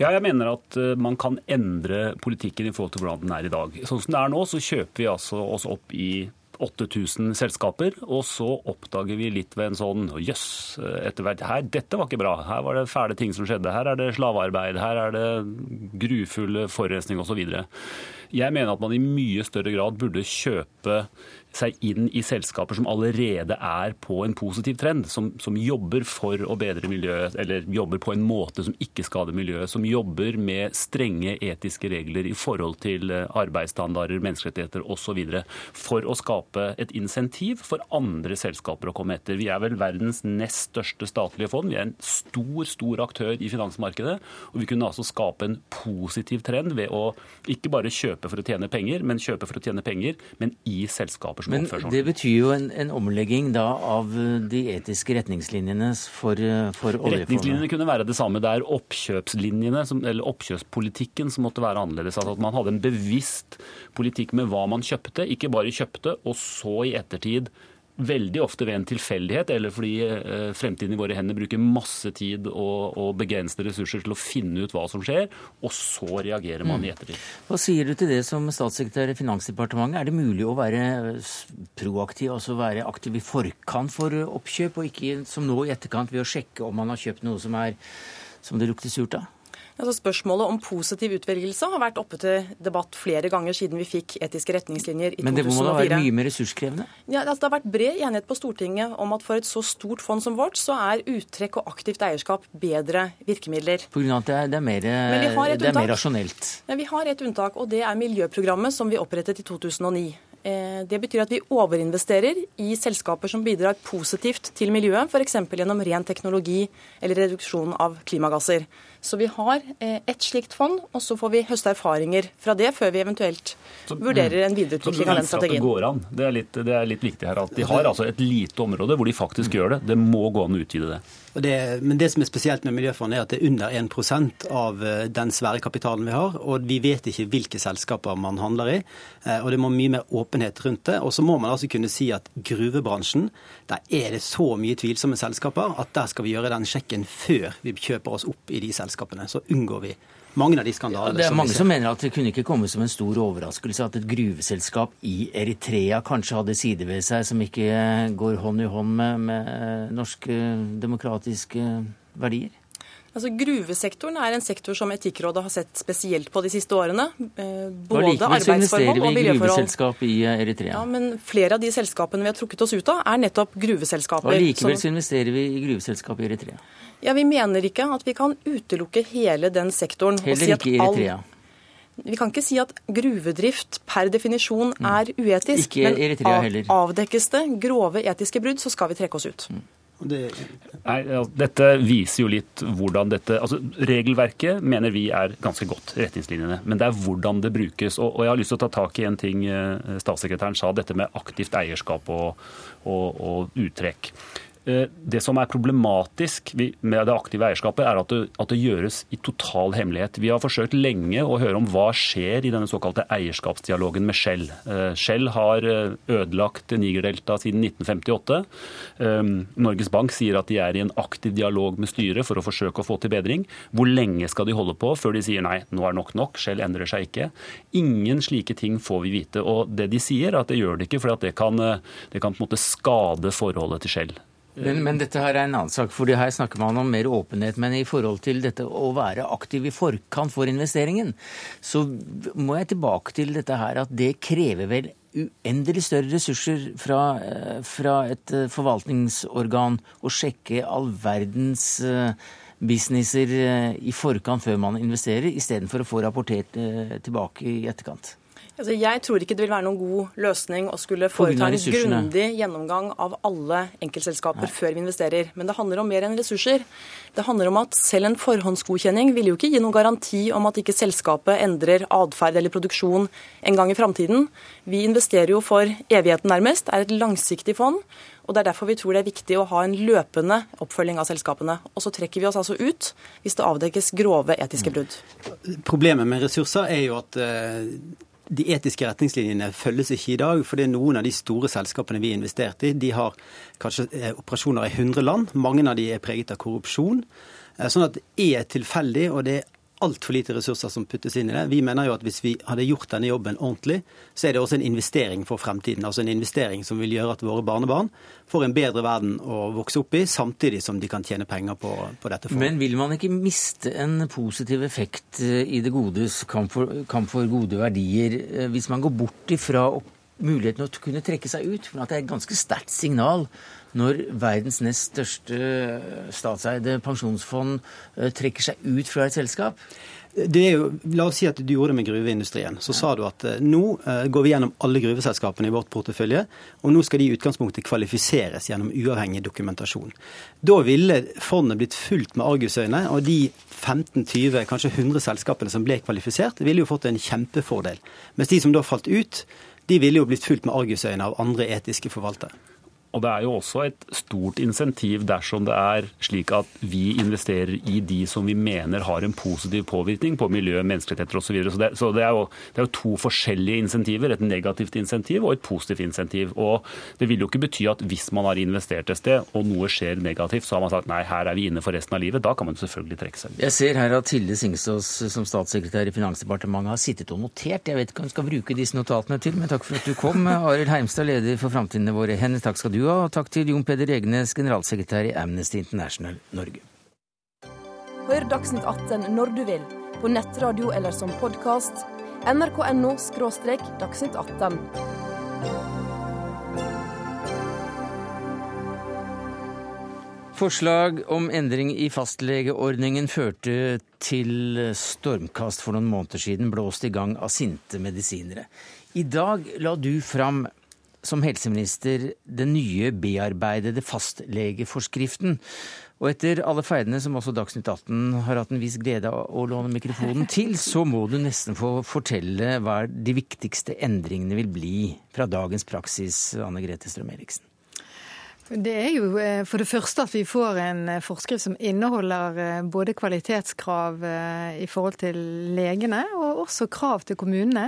Ja, jeg mener at eh, man kan endre politikken i forhold til hvordan den er i dag. Sånn som det er nå, så kjøper vi altså oss opp i 8000 selskaper, og så oppdager vi litt ved en sånn jøss, etter hvert her, dette var ikke bra. Her var det fæle ting som skjedde. Her er det slavearbeid, her er det grufulle forurensning osv. Jeg mener at man i mye større grad burde kjøpe seg inn i selskaper som allerede er på en positiv trend, som, som, jobber for å bedre miljøet, eller jobber på en måte som ikke skader miljøet, som jobber med strenge etiske regler i forhold til eh, arbeidsstandarder, menneskerettigheter osv. For å skape et insentiv for andre selskaper å komme etter. Vi er vel verdens nest største statlige fond. Vi er en stor, stor aktør i finansmarkedet. Og vi kunne altså skape en positiv trend ved å ikke bare kjøpe for å tjene penger, men kjøpe for å tjene penger, men i selskaper selskaper som Men oppfører seg Det betyr jo en, en, omlegging da av de etiske retningslinjene for, for oljefondet? Retningslinjene kunne være det samme. Det er oppkjøpslinjene, som, eller oppkjøpspolitikken som måtte være annerledes. Altså at man hadde en bevisst politikk med hva man kjøpte, ikke bare kjøpte, og så i ettertid veldig ofte ved en tilfeldighet, eller fordi eh, fremtiden i våre hender bruker masse tid og, og begrensede ressurser til å finne ut hva som skjer, og så reagerer man i mm. ettertid. Hva sier du til det som statssekretær i Finansdepartementet? Er det mulig å være proaktiv, altså være aktiv i forkant for oppkjøp, og ikke som nå i etterkant ved å sjekke om man har kjøpt noe som, er, som det lukter surt av? Altså spørsmålet om positiv utvelgelse har vært oppe til debatt flere ganger siden vi fikk etiske retningslinjer i 2004. Men det må da være mye mer ressurskrevende? Ja, altså Det har vært bred enighet på Stortinget om at for et så stort fond som vårt, så er uttrekk og aktivt eierskap bedre virkemidler. På grunn av at det er, det er, mer, det er mer rasjonelt? Men vi har et unntak, og det er miljøprogrammet som vi opprettet i 2009. Eh, det betyr at vi overinvesterer i selskaper som bidrar positivt til miljøet, f.eks. gjennom ren teknologi eller reduksjon av klimagasser. Så vi har eh, ett slikt fond, og så får vi høste erfaringer fra det før vi eventuelt vurderer en videreutvikling av den strategien. Det, går an. Det, er litt, det er litt viktig her at de har altså et lite område hvor de faktisk gjør det. Det må gå an å utvide det. Det, men det som er spesielt med Miljøfondet, er at det er under 1 av eh, den svære kapitalen vi har. Og vi vet ikke hvilke selskaper man handler i. Eh, og det må mye mer åpenhet rundt det. Og så må man altså kunne si at gruvebransjen, der er det så mye tvilsomme selskaper at der skal vi gjøre den sjekken før vi kjøper oss opp i de selskapene. Så unngår vi mange av de skandalene. Ja, det er mange som mener at det kunne ikke komme som en stor overraskelse at et gruveselskap i Eritrea kanskje hadde sider ved seg som ikke går hånd i hånd med, med norske demokratiske verdier? Altså, gruvesektoren er en sektor som Etikkrådet har sett spesielt på de siste årene. Eh, både arbeidsforhold og miljøforhold. vi i gruveselskap i Eritrea. Ja, men flere av de selskapene vi har trukket oss ut av, er nettopp gruveselskaper. Og likevel så investerer vi i gruveselskap i Eritrea. Ja, Vi mener ikke at vi kan utelukke hele den sektoren. Heller si ikke i Eritrea. Vi kan ikke si at gruvedrift per definisjon mm. er uetisk. Ikke Eritrea heller. Men avdekkes det grove etiske brudd, så skal vi trekke oss ut. Mm. Det... Nei, dette viser jo litt hvordan dette altså Regelverket mener vi er ganske godt, retningslinjene. Men det er hvordan det brukes. Og, og jeg har lyst til å ta tak i en ting eh, statssekretæren sa, dette med aktivt eierskap og, og, og uttrekk. Eh, det som er problematisk med det aktive eierskapet, er at det, at det, gjøres i total hemmelighet. Vi har forsøkt lenge å høre om hva skjer i denne såkalte eierskapsdialogen med Shell. Eh, Shell har ødelagt ødelagt Nigerdelta siden 1958. Norges Bank sier at de er i en aktiv dialog med styret for å forsøke å få til bedring. Hvor lenge skal de holde på før de sier nei, nå er nok nok, Shell endrer seg ikke? Ingen slike ting får vi vite. Og det de sier, er at det gjør det ikke for det kan, det kan på en måte skade forholdet til Shell. Men, men, dette her er en annen sak, for her snakker man om mer åpenhet. Men i forhold til dette å være aktiv i forkant for investeringen, så må jeg tilbake til dette her at det krever vel uendelig større ressurser fra, eh, fra et eh, forvaltningsorgan å sjekke all verdens eh, businesser i forkant før man investerer, istedenfor å få rapportert tilbake i etterkant. Altså, jeg tror ikke det vil være noen god løsning å skulle foreta en grundig gjennomgang av alle enkeltselskaper Nei. før vi investerer. Men det handler om mer enn ressurser. Det handler om at selv en forhåndsgodkjenning vil jo ikke gi noen garanti om at ikke selskapet endrer atferd eller produksjon en gang i framtiden. Vi investerer jo for evigheten nærmest, er et langsiktig fond. Og Det er derfor vi tror det er viktig å ha en løpende oppfølging av selskapene. Og så trekker vi oss altså ut hvis det avdekkes grove etiske brudd. Problemet med ressurser er jo at eh, de etiske retningslinjene følges ikke i dag. fordi Noen av de store selskapene vi har investert i, de har kanskje eh, operasjoner i 100 land. Mange av de er preget av korrupsjon. Eh, sånn at det er tilfeldig, og det er altfor lite ressurser som puttes inn i det. Vi mener jo at hvis vi hadde gjort denne jobben ordentlig, så er det også en investering for fremtiden. Altså en investering som vil gjøre at våre barnebarn får en bedre verden å vokse opp i, samtidig som de kan tjene penger på, på dette. For. Men vil man ikke miste en positiv effekt eh, i det godes kamp for, kamp for gode verdier eh, hvis man går bort ifra muligheten å kunne trekke seg ut? For det er et ganske sterkt signal når verdens nest største statseide pensjonsfond eh, trekker seg ut fra et selskap? Det er jo, La oss si at du gjorde det med gruveindustrien. Så ja. sa du at eh, nå går vi gjennom alle gruveselskapene i vårt portefølje, og nå skal de i utgangspunktet kvalifiseres gjennom uavhengig dokumentasjon. Da ville fondet blitt fulgt med argusøyne, og de 15-20, kanskje 100 selskapene som ble kvalifisert, ville jo fått en kjempefordel. Mens de som da falt ut, de ville jo blitt fulgt med argusøyne av andre etiske forvaltere. Og det er jo også et stort insentiv dersom det er slik at vi investerer i de som vi mener har en positiv påvirkning på miljø, menneskerettigheter osv. Så, videre. så, det, så det, er jo, det er jo to forskjellige insentiver. Et negativt insentiv og et positivt insentiv. Og det vil jo ikke bety at hvis man har investert et sted og noe skjer negativt, så har man sagt nei, her er vi inne for resten av livet. Da kan man selvfølgelig trekke seg ut. Jeg ser her at Tilde Singsås som statssekretær i Finansdepartementet har sittet og notert. Jeg vet ikke hva hun skal bruke disse notatene til, men takk for at du kom. Arild Heimstad, leder for Framtidene våre. Henne, takk skal du du og takk til Jon Peder Egnes, generalsekretær i Amnesty International Norge. Hør Dagsnytt 18 når du vil, på nettradio eller som podkast. nrk.no – dagsnytt 18. Forslag om endring i fastlegeordningen førte til stormkast for noen måneder siden, blåst i gang av sinte medisinere. I dag la du fram som helseminister den nye bearbeidede fastlegeforskriften. Og etter alle feidene som også Dagsnytt 18 har hatt en viss glede av å låne mikrofonen til, så må du nesten få fortelle hva de viktigste endringene vil bli fra dagens praksis, Anne Grete Strøm-Eriksen. Det er jo eh, for det første at vi får en eh, forskrift som inneholder eh, både kvalitetskrav i forhold til legene, og også krav til kommunene.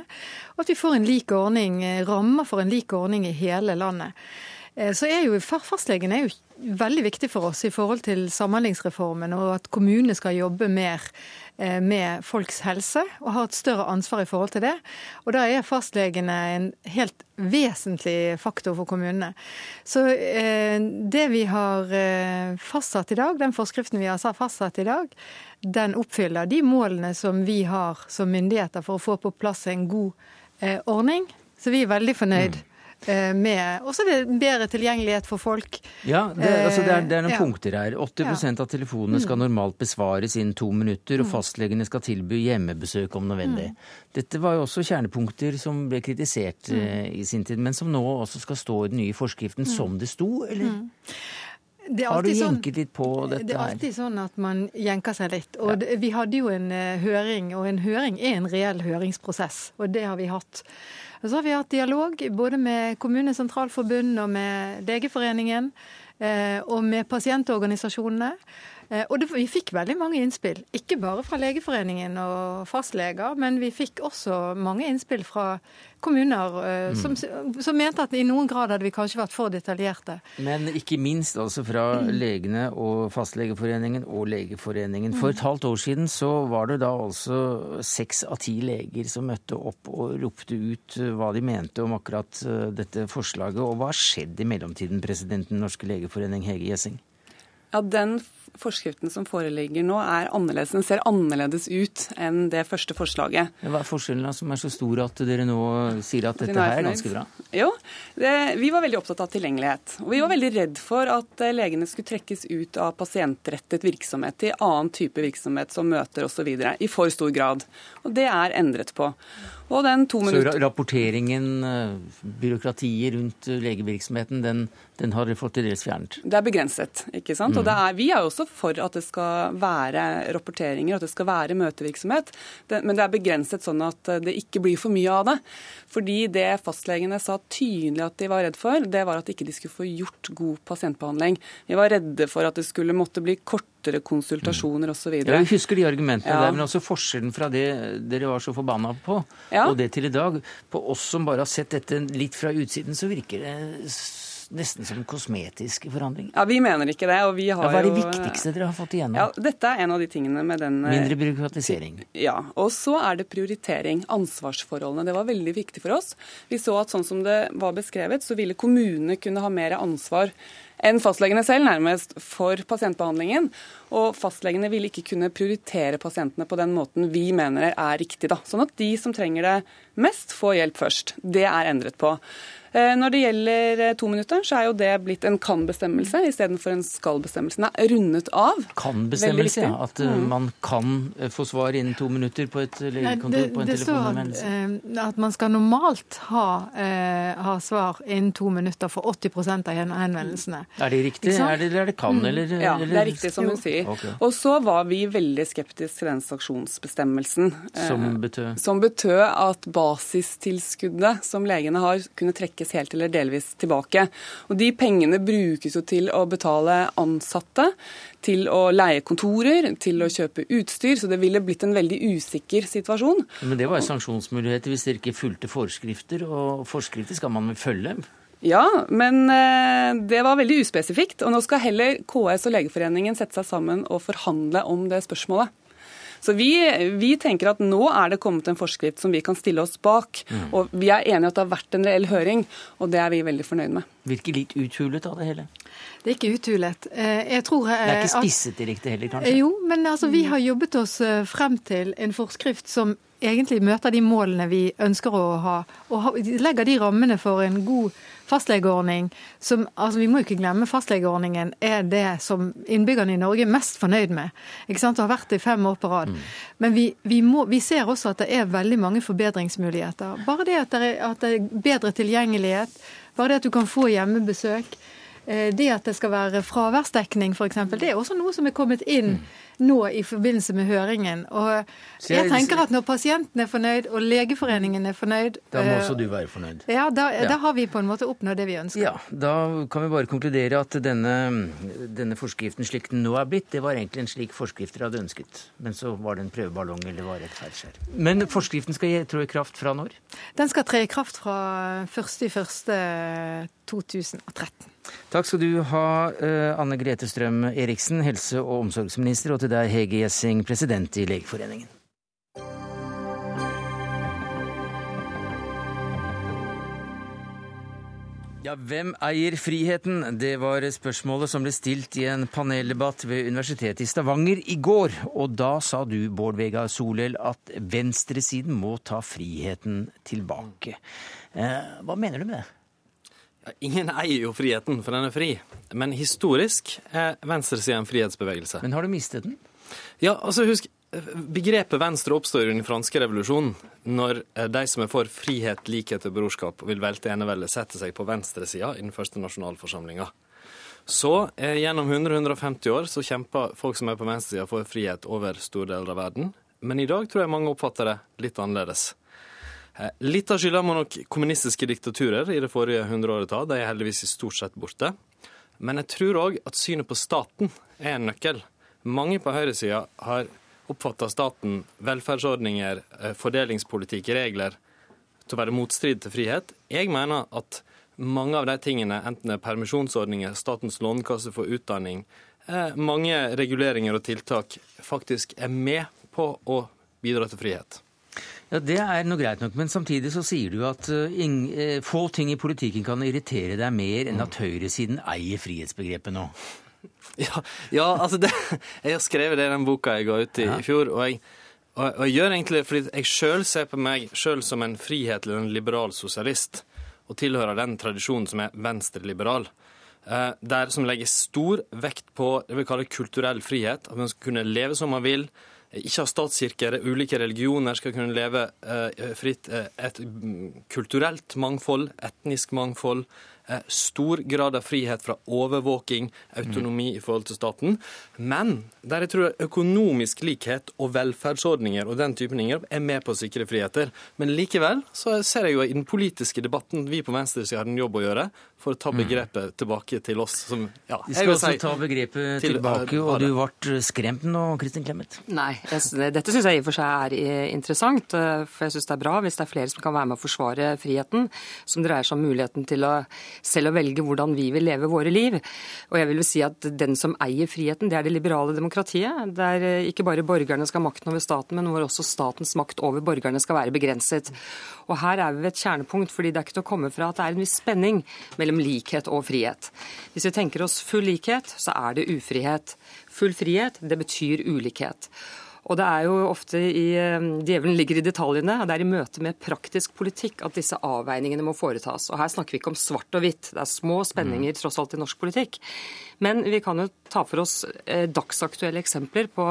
Og at vi får en lik ordning, rammer for en lik ordning i hele landet. Så er jo Fastlegen er jo veldig viktig for oss i forhold til Samhandlingsreformen, og at kommunene skal jobbe mer eh, med folks helse og ha et større ansvar i forhold til det. Og da er fastlegene en helt vesentlig faktor for kommunene. Så eh, det vi har eh, fastsatt i dag, den forskriften vi har fastsatt i dag, den oppfyller de målene som vi har som myndigheter for å få på plass en god ordning. Så vi er veldig fornøyd. Mm. Eh, så er det bedre tilgjengelighet for folk. Ja, det, altså det, er, det er, noen ja. punkter her. 80 ja. av telefonene skal mm. normalt besvares innen to minutter, og mm. fastlegene skal tilby hjemmebesøk om nødvendig. Mm. Dette var jo også kjernepunkter som ble kritisert mm. uh, i sin tid, men som nå også skal stå i den nye forskriften mm. som det sto, eller? Har du sånn- jenket litt på dette her? Det er alltid sånn at man jenker seg litt. Og ja. det, vi hadde jo en høring, og en høring er en reell høringsprosess, og det har vi hatt. Og så har vi hatt dialog både med Kommunenes Sentralforbund og med Legeforeningen eh, og med pasientorganisasjonene. Eh, og det, vi fikk veldig mange innspill, ikke bare fra Legeforeningen og fastleger, men vi fikk også mange innspill fra kommuner uh, mm. som, som, mente at i noen grad hadde vi kanskje vært for detaljerte. Men ikke minst altså fra mm. legene og Fastlegeforeningen og Legeforeningen. For et halvt år siden så var det da altså seks av ti leger som møtte opp og ropte ut eh, hva de mente om akkurat dette forslaget. Og hva har skjedd i mellomtiden, presidenten Norske Legeforening Hege Gjessing? Ja, Den forskriften som foreligger nå, er annerledes. Den ser annerledes ut enn det første forslaget. Hva er forskjellen da, som er så stor at dere nå sier at dette her er ganske bra? Jo, det, Vi var veldig opptatt av tilgjengelighet. Og vi var veldig redd for at eh, legene skulle trekkes ut av pasientrettet virksomhet til annen type virksomhet som møter osv. i for stor grad. Og det er endret på. Og den to minutter... Så rapporteringen, eh, byråkratiet rundt eh, legevirksomheten, den, den har dere fått til dels fjernet? Det er begrenset. ikke sant? Mm. Og er, Vi er jo også for at det skal være rapporteringer, at det skal være møtevirksomhet. Det, men det er begrenset sånn at eh, det ikke blir for mye av det. Fordi det fastlegene sa tydelig at de var redd for, det var at de ikke skulle få gjort god pasientbehandling. Vi var redde for at det skulle måtte bli kort kortere konsultasjoner osv. Jeg husker de argumentene ja. der, men også forskjellen fra det dere var så forbanna på, ja. og det til i dag. På oss som bare har sett dette litt fra utsiden, så virker det nesten som kosmetiske forandringer. Ja, Vi mener ikke det. og vi har ja, Hva er det viktigste dere har fått igjennom? Ja, Dette er en av de tingene med den eh, Mindre byråkratisering. Ja. Og så er det prioritering. Ansvarsforholdene. Det var veldig viktig for oss. Vi så at sånn som det var beskrevet, så ville kommunene kunne ha mer ansvar enn fastlegene selv, nærmest, for pasientbehandlingen. Og fastlegene vil ikke kunne prioritere pasientene på den måten vi mener er riktig. Da. Sånn at de som trenger det mest, får hjelp først. Det er endret på. Eh, når det gjelder eh, to minutter, så er jo det blitt en kan-bestemmelse istedenfor en skal-bestemmelse. Den er rundet av. Kan-bestemmelse, ja. At eh, mm. man kan få svar innen to minutter på et legekontor på en telefonhenvendelse. Det står at man skal normalt ha, ha, svar innen to minutter for 80% av henvendelsene. Er det riktig, er det, eller er det kan? Mm. Eller, ja, det er riktig som hun sier. Okay. Og så var vi veldig skeptiske til den sanksjonsbestemmelsen. Som betød? Som betød at basistilskuddet som legene har, kunne trekke trekkes helt eller delvis tilbake. Og De pengene brukes jo til å betale ansatte, til å leie kontorer, til å kjøpe utstyr. Så det ville blitt en veldig usikker situasjon. Men det var jo sanksjonsmuligheter hvis dere ikke fulgte forskrifter, og forskrifter skal man vel følge? Ja, men eh, det var veldig uspesifikt. Og nå skal heller KS og Legeforeningen sette seg sammen og forhandle om det spørsmålet. Så vi, vi, tenker at nå er det kommet en forskrift som vi kan stille oss bak. Mm. Og vi er enige at det har vært en reell høring, og det er vi veldig fornøyd med. Virker litt uthulet av det hele? Det er ikke uthulet. Eh, jeg tror, det er ikke spisset direkte heller, kanskje? Jo, men altså, vi har jobbet oss eh, frem til en forskrift som egentlig møter de målene vi ønsker å ha, og legger de rammene for en god fastlegeordning som altså Vi må jo ikke glemme fastlegeordningen er det som innbyggerne i Norge er mest fornøyd med. ikke sant, Og har vært det i fem år på rad. Mm. Men vi, vi, må, vi, ser også at det er veldig mange forbedringsmuligheter. Bare det at det er, at det er bedre tilgjengelighet, bare det at du kan få hjemmebesøk. Det at det skal være fraværsdekning f.eks., det er også noe som er kommet inn nå i forbindelse med høringen. Og jeg tenker at når pasienten er fornøyd og Legeforeningen er fornøyd Da må også du være fornøyd. Ja, da, da har vi på en måte oppnådd det vi ønsker. Ja, Da kan vi bare konkludere at denne, denne forskriften slik den nå er blitt, det var egentlig en slik forskrifter hadde ønsket. Men så var det en prøveballong eller var et feilskjær. Men forskriften skal trå i kraft fra når? Den skal tre i kraft fra 1.1.2013. Takk skal du ha, Anne Grete Strøm Eriksen, helse- og omsorgsminister, og til deg, Hege Gjessing, president i Legeforeningen. Ja, hvem eier friheten? Det var spørsmålet som ble stilt i en paneldebatt ved Universitetet i Stavanger i går. Og da sa du, Bård Vegar Solhjell, at venstresiden må ta friheten tilbake. Eh, hva mener du med det? Ingen eier jo friheten, for den er fri. Men historisk er venstresida en frihetsbevegelse. Men har du mistet den? Ja, altså husk, Begrepet venstre oppstår i den franske revolusjonen, når de som er for frihet, likhet og brorskap vil velte eneveldet, setter seg på venstresida i den første nasjonalforsamlinga. Så eh, gjennom 100-150 år så kjemper folk som er på venstresida for frihet over store deler av verden. Men i dag tror jeg mange oppfatter det litt annerledes. Eh, litt av skylda må nok kommunistiske diktaturer i det forrige hundreåret ta. De er heldigvis i stort sett borte. Men jeg tror òg at synet på staten er en nøkkel. Mange på høyresida har oppfatta staten, velferdsordninger, fordelingspolitikk, regler til å være motstrid til frihet. Jeg mener at mange av de tingene, enten det er permisjonsordninger, Statens lånekasse for utdanning, mange reguleringer og tiltak, faktisk er med på å bidra til frihet. Ja, Det er noe greit nok, men samtidig så sier du at uh, få ting i politikken kan irritere deg mer enn at høyresiden eier frihetsbegrepet nå. Ja, ja, altså det, Jeg har skrevet det i den boka jeg ga ut i, ja. i fjor. Og jeg, og, og jeg, gjør egentlig fordi jeg sjøl ser på meg sjøl som en frihetlig en liberal sosialist. Og tilhører den tradisjonen som er venstreliberal. Eh, der som legger stor vekt på det vi kaller kulturell frihet. At man skal kunne leve som man vil. Ikke har statskirker, ulike religioner skal kunne leve eh, fritt. Et kulturelt mangfold, etnisk mangfold, stor grad av frihet fra overvåking, autonomi i forhold til staten. Men der jeg tror økonomisk likhet og velferdsordninger og den typen inngrep er med på å sikre friheter. Men likevel så ser jeg jo i den politiske debatten vi på venstresida har en jobb å gjøre for å ta begrepet tilbake til oss. Som, ja, vi skal også si, ta begrepet til, tilbake, og du ble skremt nå, Kristin Clemet? Nei, jeg, dette syns jeg i og for seg er interessant. For jeg syns det er bra hvis det er flere som kan være med å forsvare friheten, som dreier seg om muligheten til å selv å velge hvordan vi vil leve våre liv. Og jeg vil jo si at den som eier friheten, det er det liberale demokratiet. Der ikke bare borgerne skal ha makten over staten, men hvor også statens makt over borgerne skal være begrenset. Og her er vi ved et kjernepunkt, fordi det er ikke til å komme fra at det er en viss spenning mellom likhet og frihet. Hvis vi tenker oss full likhet, så er det ufrihet. Full frihet, det betyr ulikhet. Og det er jo ofte i Djevelen ligger i detaljene. og Det er i møte med praktisk politikk at disse avveiningene må foretas. Og her snakker vi ikke om svart og hvitt. Det er små spenninger tross alt i norsk politikk. Men vi kan jo ta for oss eh, dagsaktuelle eksempler på,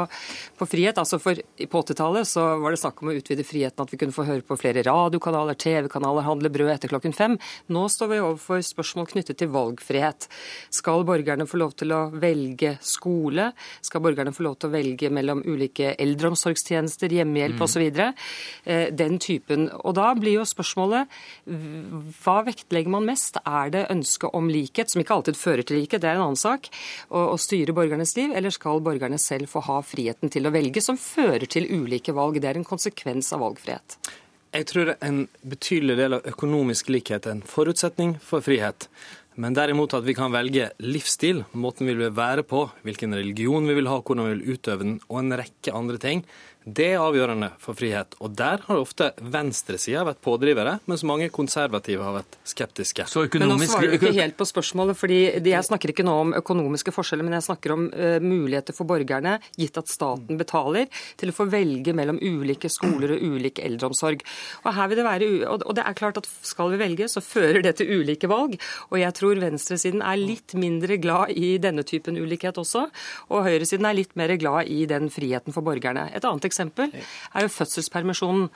på frihet. Altså for, På 80-tallet så var det snakk om å utvide friheten, at vi kunne få høre på flere radiokanaler, TV-kanaler, handle brød etter klokken fem. Nå står vi overfor spørsmål knyttet til valgfrihet. Skal borgerne få lov til å velge skole? Skal borgerne få lov til å velge mellom ulike eldreomsorgstjenester, hjemmehjelp mm. osv.? Eh, den typen. Og da blir jo spørsmålet hva vektlegger man mest? Er det ønsket om likhet, som ikke alltid fører til likhet, det er en annen sak å, styre borgernes liv, eller skal borgerne selv få ha friheten til å velge, som fører til ulike valg? Det er en konsekvens av valgfrihet. Jeg tror en betydelig del av økonomisk likhet er en forutsetning for frihet. Men derimot at vi kan velge livsstil, måten vi vil være på, hvilken religion vi vil ha, hvordan vi vil utøve den, og en rekke andre ting, det er avgjørende for frihet. Og der har ofte venstresida vært pådrivere, mens mange konservative har vært skeptiske. Men nå svarer du ikke helt på spørsmålet, fordi jeg snakker ikke nå om økonomiske forskjeller, men jeg snakker om uh, muligheter for borgerne, gitt at staten betaler, til å få velge mellom ulike skoler og ulik eldreomsorg. Og her vil det være, og det er klart at skal vi velge, så fører det til ulike valg. Og jeg tror venstresiden er litt mindre glad i denne typen ulikhet også, og høyresiden er litt mer glad i den friheten for borgerne. Et annet eksempel eksempel er jo fødselspermisjonen.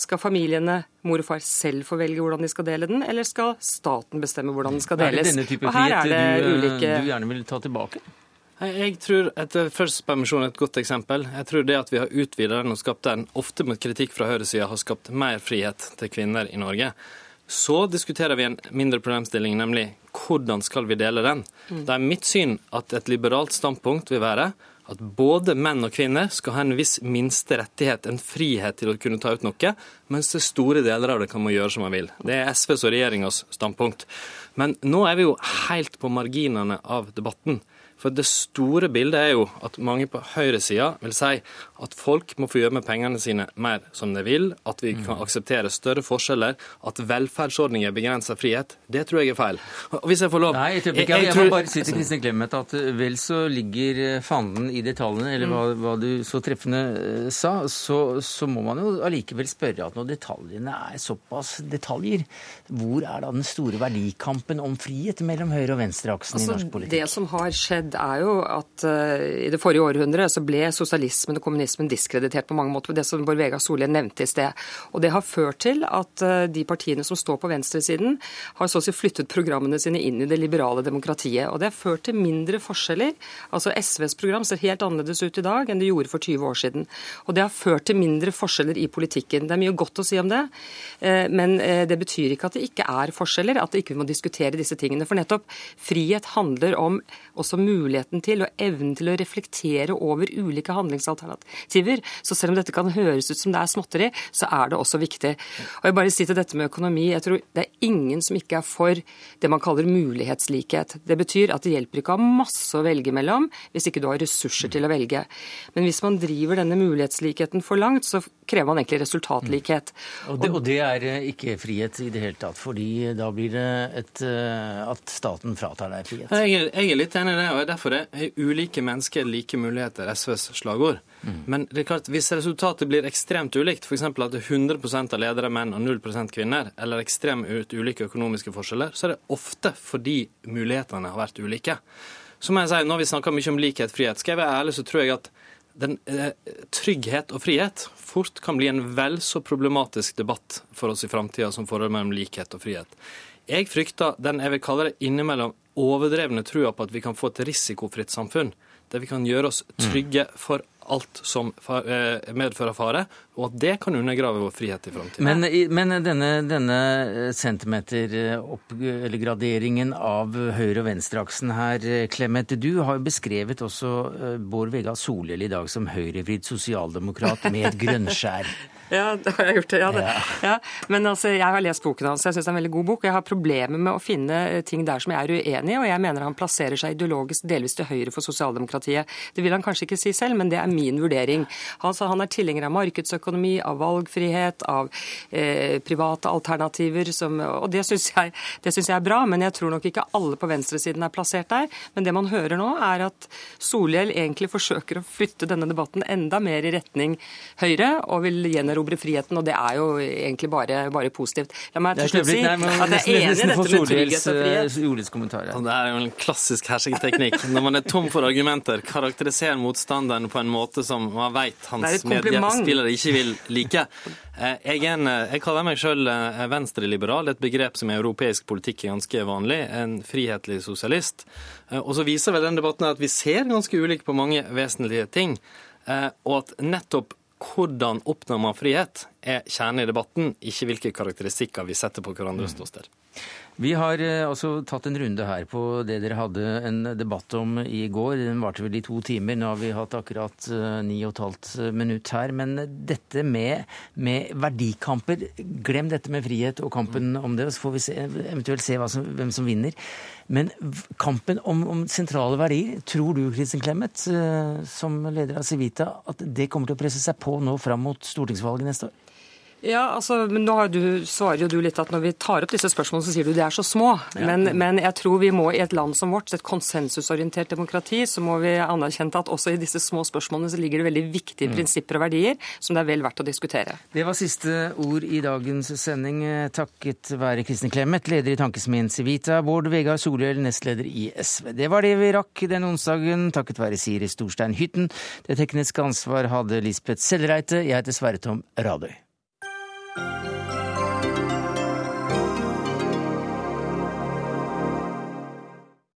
Skal familiene, mor og far, selv få velge hvordan de skal dele den, eller skal staten bestemme hvordan den skal deles? Er det denne type og her er det frihet du, ulike... du gjerne vil ta tilbake? Jeg tror et Fødselspermisjon er et godt eksempel. Jeg tror det at vi har utvidet den og skapt den, ofte med kritikk fra høyresida, har skapt mer frihet til kvinner i Norge. Så diskuterer vi en mindre problemstilling, nemlig hvordan skal vi dele den. Det er mitt syn at et liberalt standpunkt vil være at både menn og kvinner skal ha en viss minste rettighet, en frihet til å kunne ta ut noe, mens det store deler av det kan man gjøre som man vil. Det er SVs og regjeringas standpunkt. Men nå er vi jo helt på marginene av debatten. For det store bildet er jo at mange på høyresida vil si at folk må få gjøre med pengene sine mer som de vil, at vi kan akseptere større forskjeller, at velferdsordninger begrenser frihet. Det tror jeg er feil. Og hvis jeg får lov Nei, jeg tror ikke Jeg, jeg, må bare si til Kristin Clemet at eh, vel så ligger eh, fanden i detaljene, eller hva, hva du så treffende eh, sa, så, så må man jo allikevel spørre at når detaljene er såpass detaljer, hvor er da den store verdikampen om frihet mellom høyre- og venstreaksen altså, i norsk politikk? Det som har skjedd, er jo at uh, i det forrige århundret så ble sosialismen og kommunismen diskreditert på mange måter. Det som Bård Vegar Solhjell nevnte i sted. Og det har ført til at uh, de partiene som står på venstresiden, har så å si flyttet programmene sine inn i det liberale demokratiet. Og det har ført til mindre forskjeller. Altså SVs program ser helt annerledes ut i dag enn det gjorde for 20 år siden. Og det har ført til mindre forskjeller i politikken. Det er mye godt å si om det, uh, men det betyr ikke at det ikke er forskjeller, at vi ikke må diskutere disse tingene. For nettopp frihet handler om også muligheten til og evnen til å reflektere over ulike handlingsalternativer. Så selv om dette kan høres ut som det er småtteri, så er det også viktig. Og jeg bare si til dette med økonomi, jeg tror det er ingen som ikke er for det man kaller mulighetslikhet. Det betyr at det hjelper ikke å ha masse å velge mellom hvis ikke du har ressurser til å velge. Men hvis man driver denne mulighetslikheten for langt, så krever man egentlig resultatlikhet. Og det, og det er eh, ikke frihet i det hele tatt, fordi da blir det et, eh, at staten fratar deg frihet. Jeg er, jeg er litt enig i det, og derfor er ulike mennesker like muligheter SVs slagord. Mm. Men det er klart, hvis resultatet blir ekstremt ulikt, f.eks. at det er 100 av ledere menn og 0% kvinner, eller ekstremt ulike økonomiske forskjeller, så er det ofte fordi mulighetene har vært ulike. Så må jeg si, Når vi snakker mye om likhet frihet, skal jeg være ærlig, så tror jeg at den, eh, trygghet og frihet fort kan bli en vel så problematisk debatt for oss i framtida som forholdet mellom likhet og frihet. Jeg frykter den jeg vil kalle det innimellom overdrevne trua på at vi kan få et risikofritt samfunn, der vi kan gjøre oss trygge for alt som medfører fare, og at det kan undergrave vår frihet i framtiden. Men, men, denne, denne centimetergraderingen av høyre- og venstreaksen her, Clemet, du har jo beskrevet også Bård Vegar Solhjell i dag som høyrevridd sosialdemokrat med et grønnskjær. Ja, det har jeg gjort. Ja, det. Ja. Men altså, jeg har lest boken hans, jeg syns det er en veldig god bok. Jeg har problemer med å finne ting der som jeg er uenig i, og jeg mener han plasserer seg ideologisk delvis til høyre for sosialdemokratiet. Det vil han kanskje ikke si selv, men det er min vurdering. Altså, han er tilhenger av markedsøkonomi, av valgfrihet, av eh, private alternativer, som, og det syns jeg, jeg, er bra. Men jeg tror nok ikke alle på venstresiden er plassert der. Men det man hører nå, er at Solhjell egentlig forsøker å flytte denne debatten enda mer i retning Høyre, og vil gjenerobre erobre friheten, og det er jo egentlig bare, bare positivt. La meg til slutt si at jeg er enig i dette med trygghet og frihet. Det er jo en klassisk hersketeknikk. Når man er tom for argumenter, karakteriserer motstanderen på en måte som man vet hans mediespillere ikke vil like. Eh, jeg, en, jeg kaller meg sjøl eh, venstreliberal, et begrep som i europeisk politikk er ganske vanlig. En frihetlig sosialist. Eh, og så viser vel den debatten at vi ser ganske ulikt på mange vesentlige ting. Og at nettopp hvordan oppnår man frihet, er kjernen i debatten, ikke hvilke karakteristikker vi setter på hverandres ståsted. Vi har altså tatt en runde her på det dere hadde en debatt om i går. Den varte vel i to timer. Nå har vi hatt akkurat eh, ni og et halvt eh, minutt her. Men dette med, med, verdikamper, glem dette med frihet og kampen om det, så får vi se, eventuelt se som, hvem som vinner. Men kampen om, om, sentrale verdier, tror du Kristin Clemet, som leder av Civita, at det kommer til å presse seg på nå fram mot stortingsvalget neste år? Ja, altså, men nå du, svarer jo du litt at Når vi tar opp disse spørsmålene, så sier du de er så små. Men, ja. men, jeg tror vi må i et land som vårt, et konsensusorientert demokrati, så må vi anerkjenne at også i disse små spørsmålene så ligger det veldig viktige mm. prinsipper og verdier som det er vel verdt å diskutere. Det var siste ord i dagens sending, takket være Kristin Clemet, leder i Tankesmien Civita, Bård Vegar Solhjell, nestleder i SV. Det var det vi rakk denne onsdagen, takket være Siri Storstein Hytten. Det tekniske ansvar hadde Lisbeth Sellreite. Jeg heter Sverre Tom Radøy.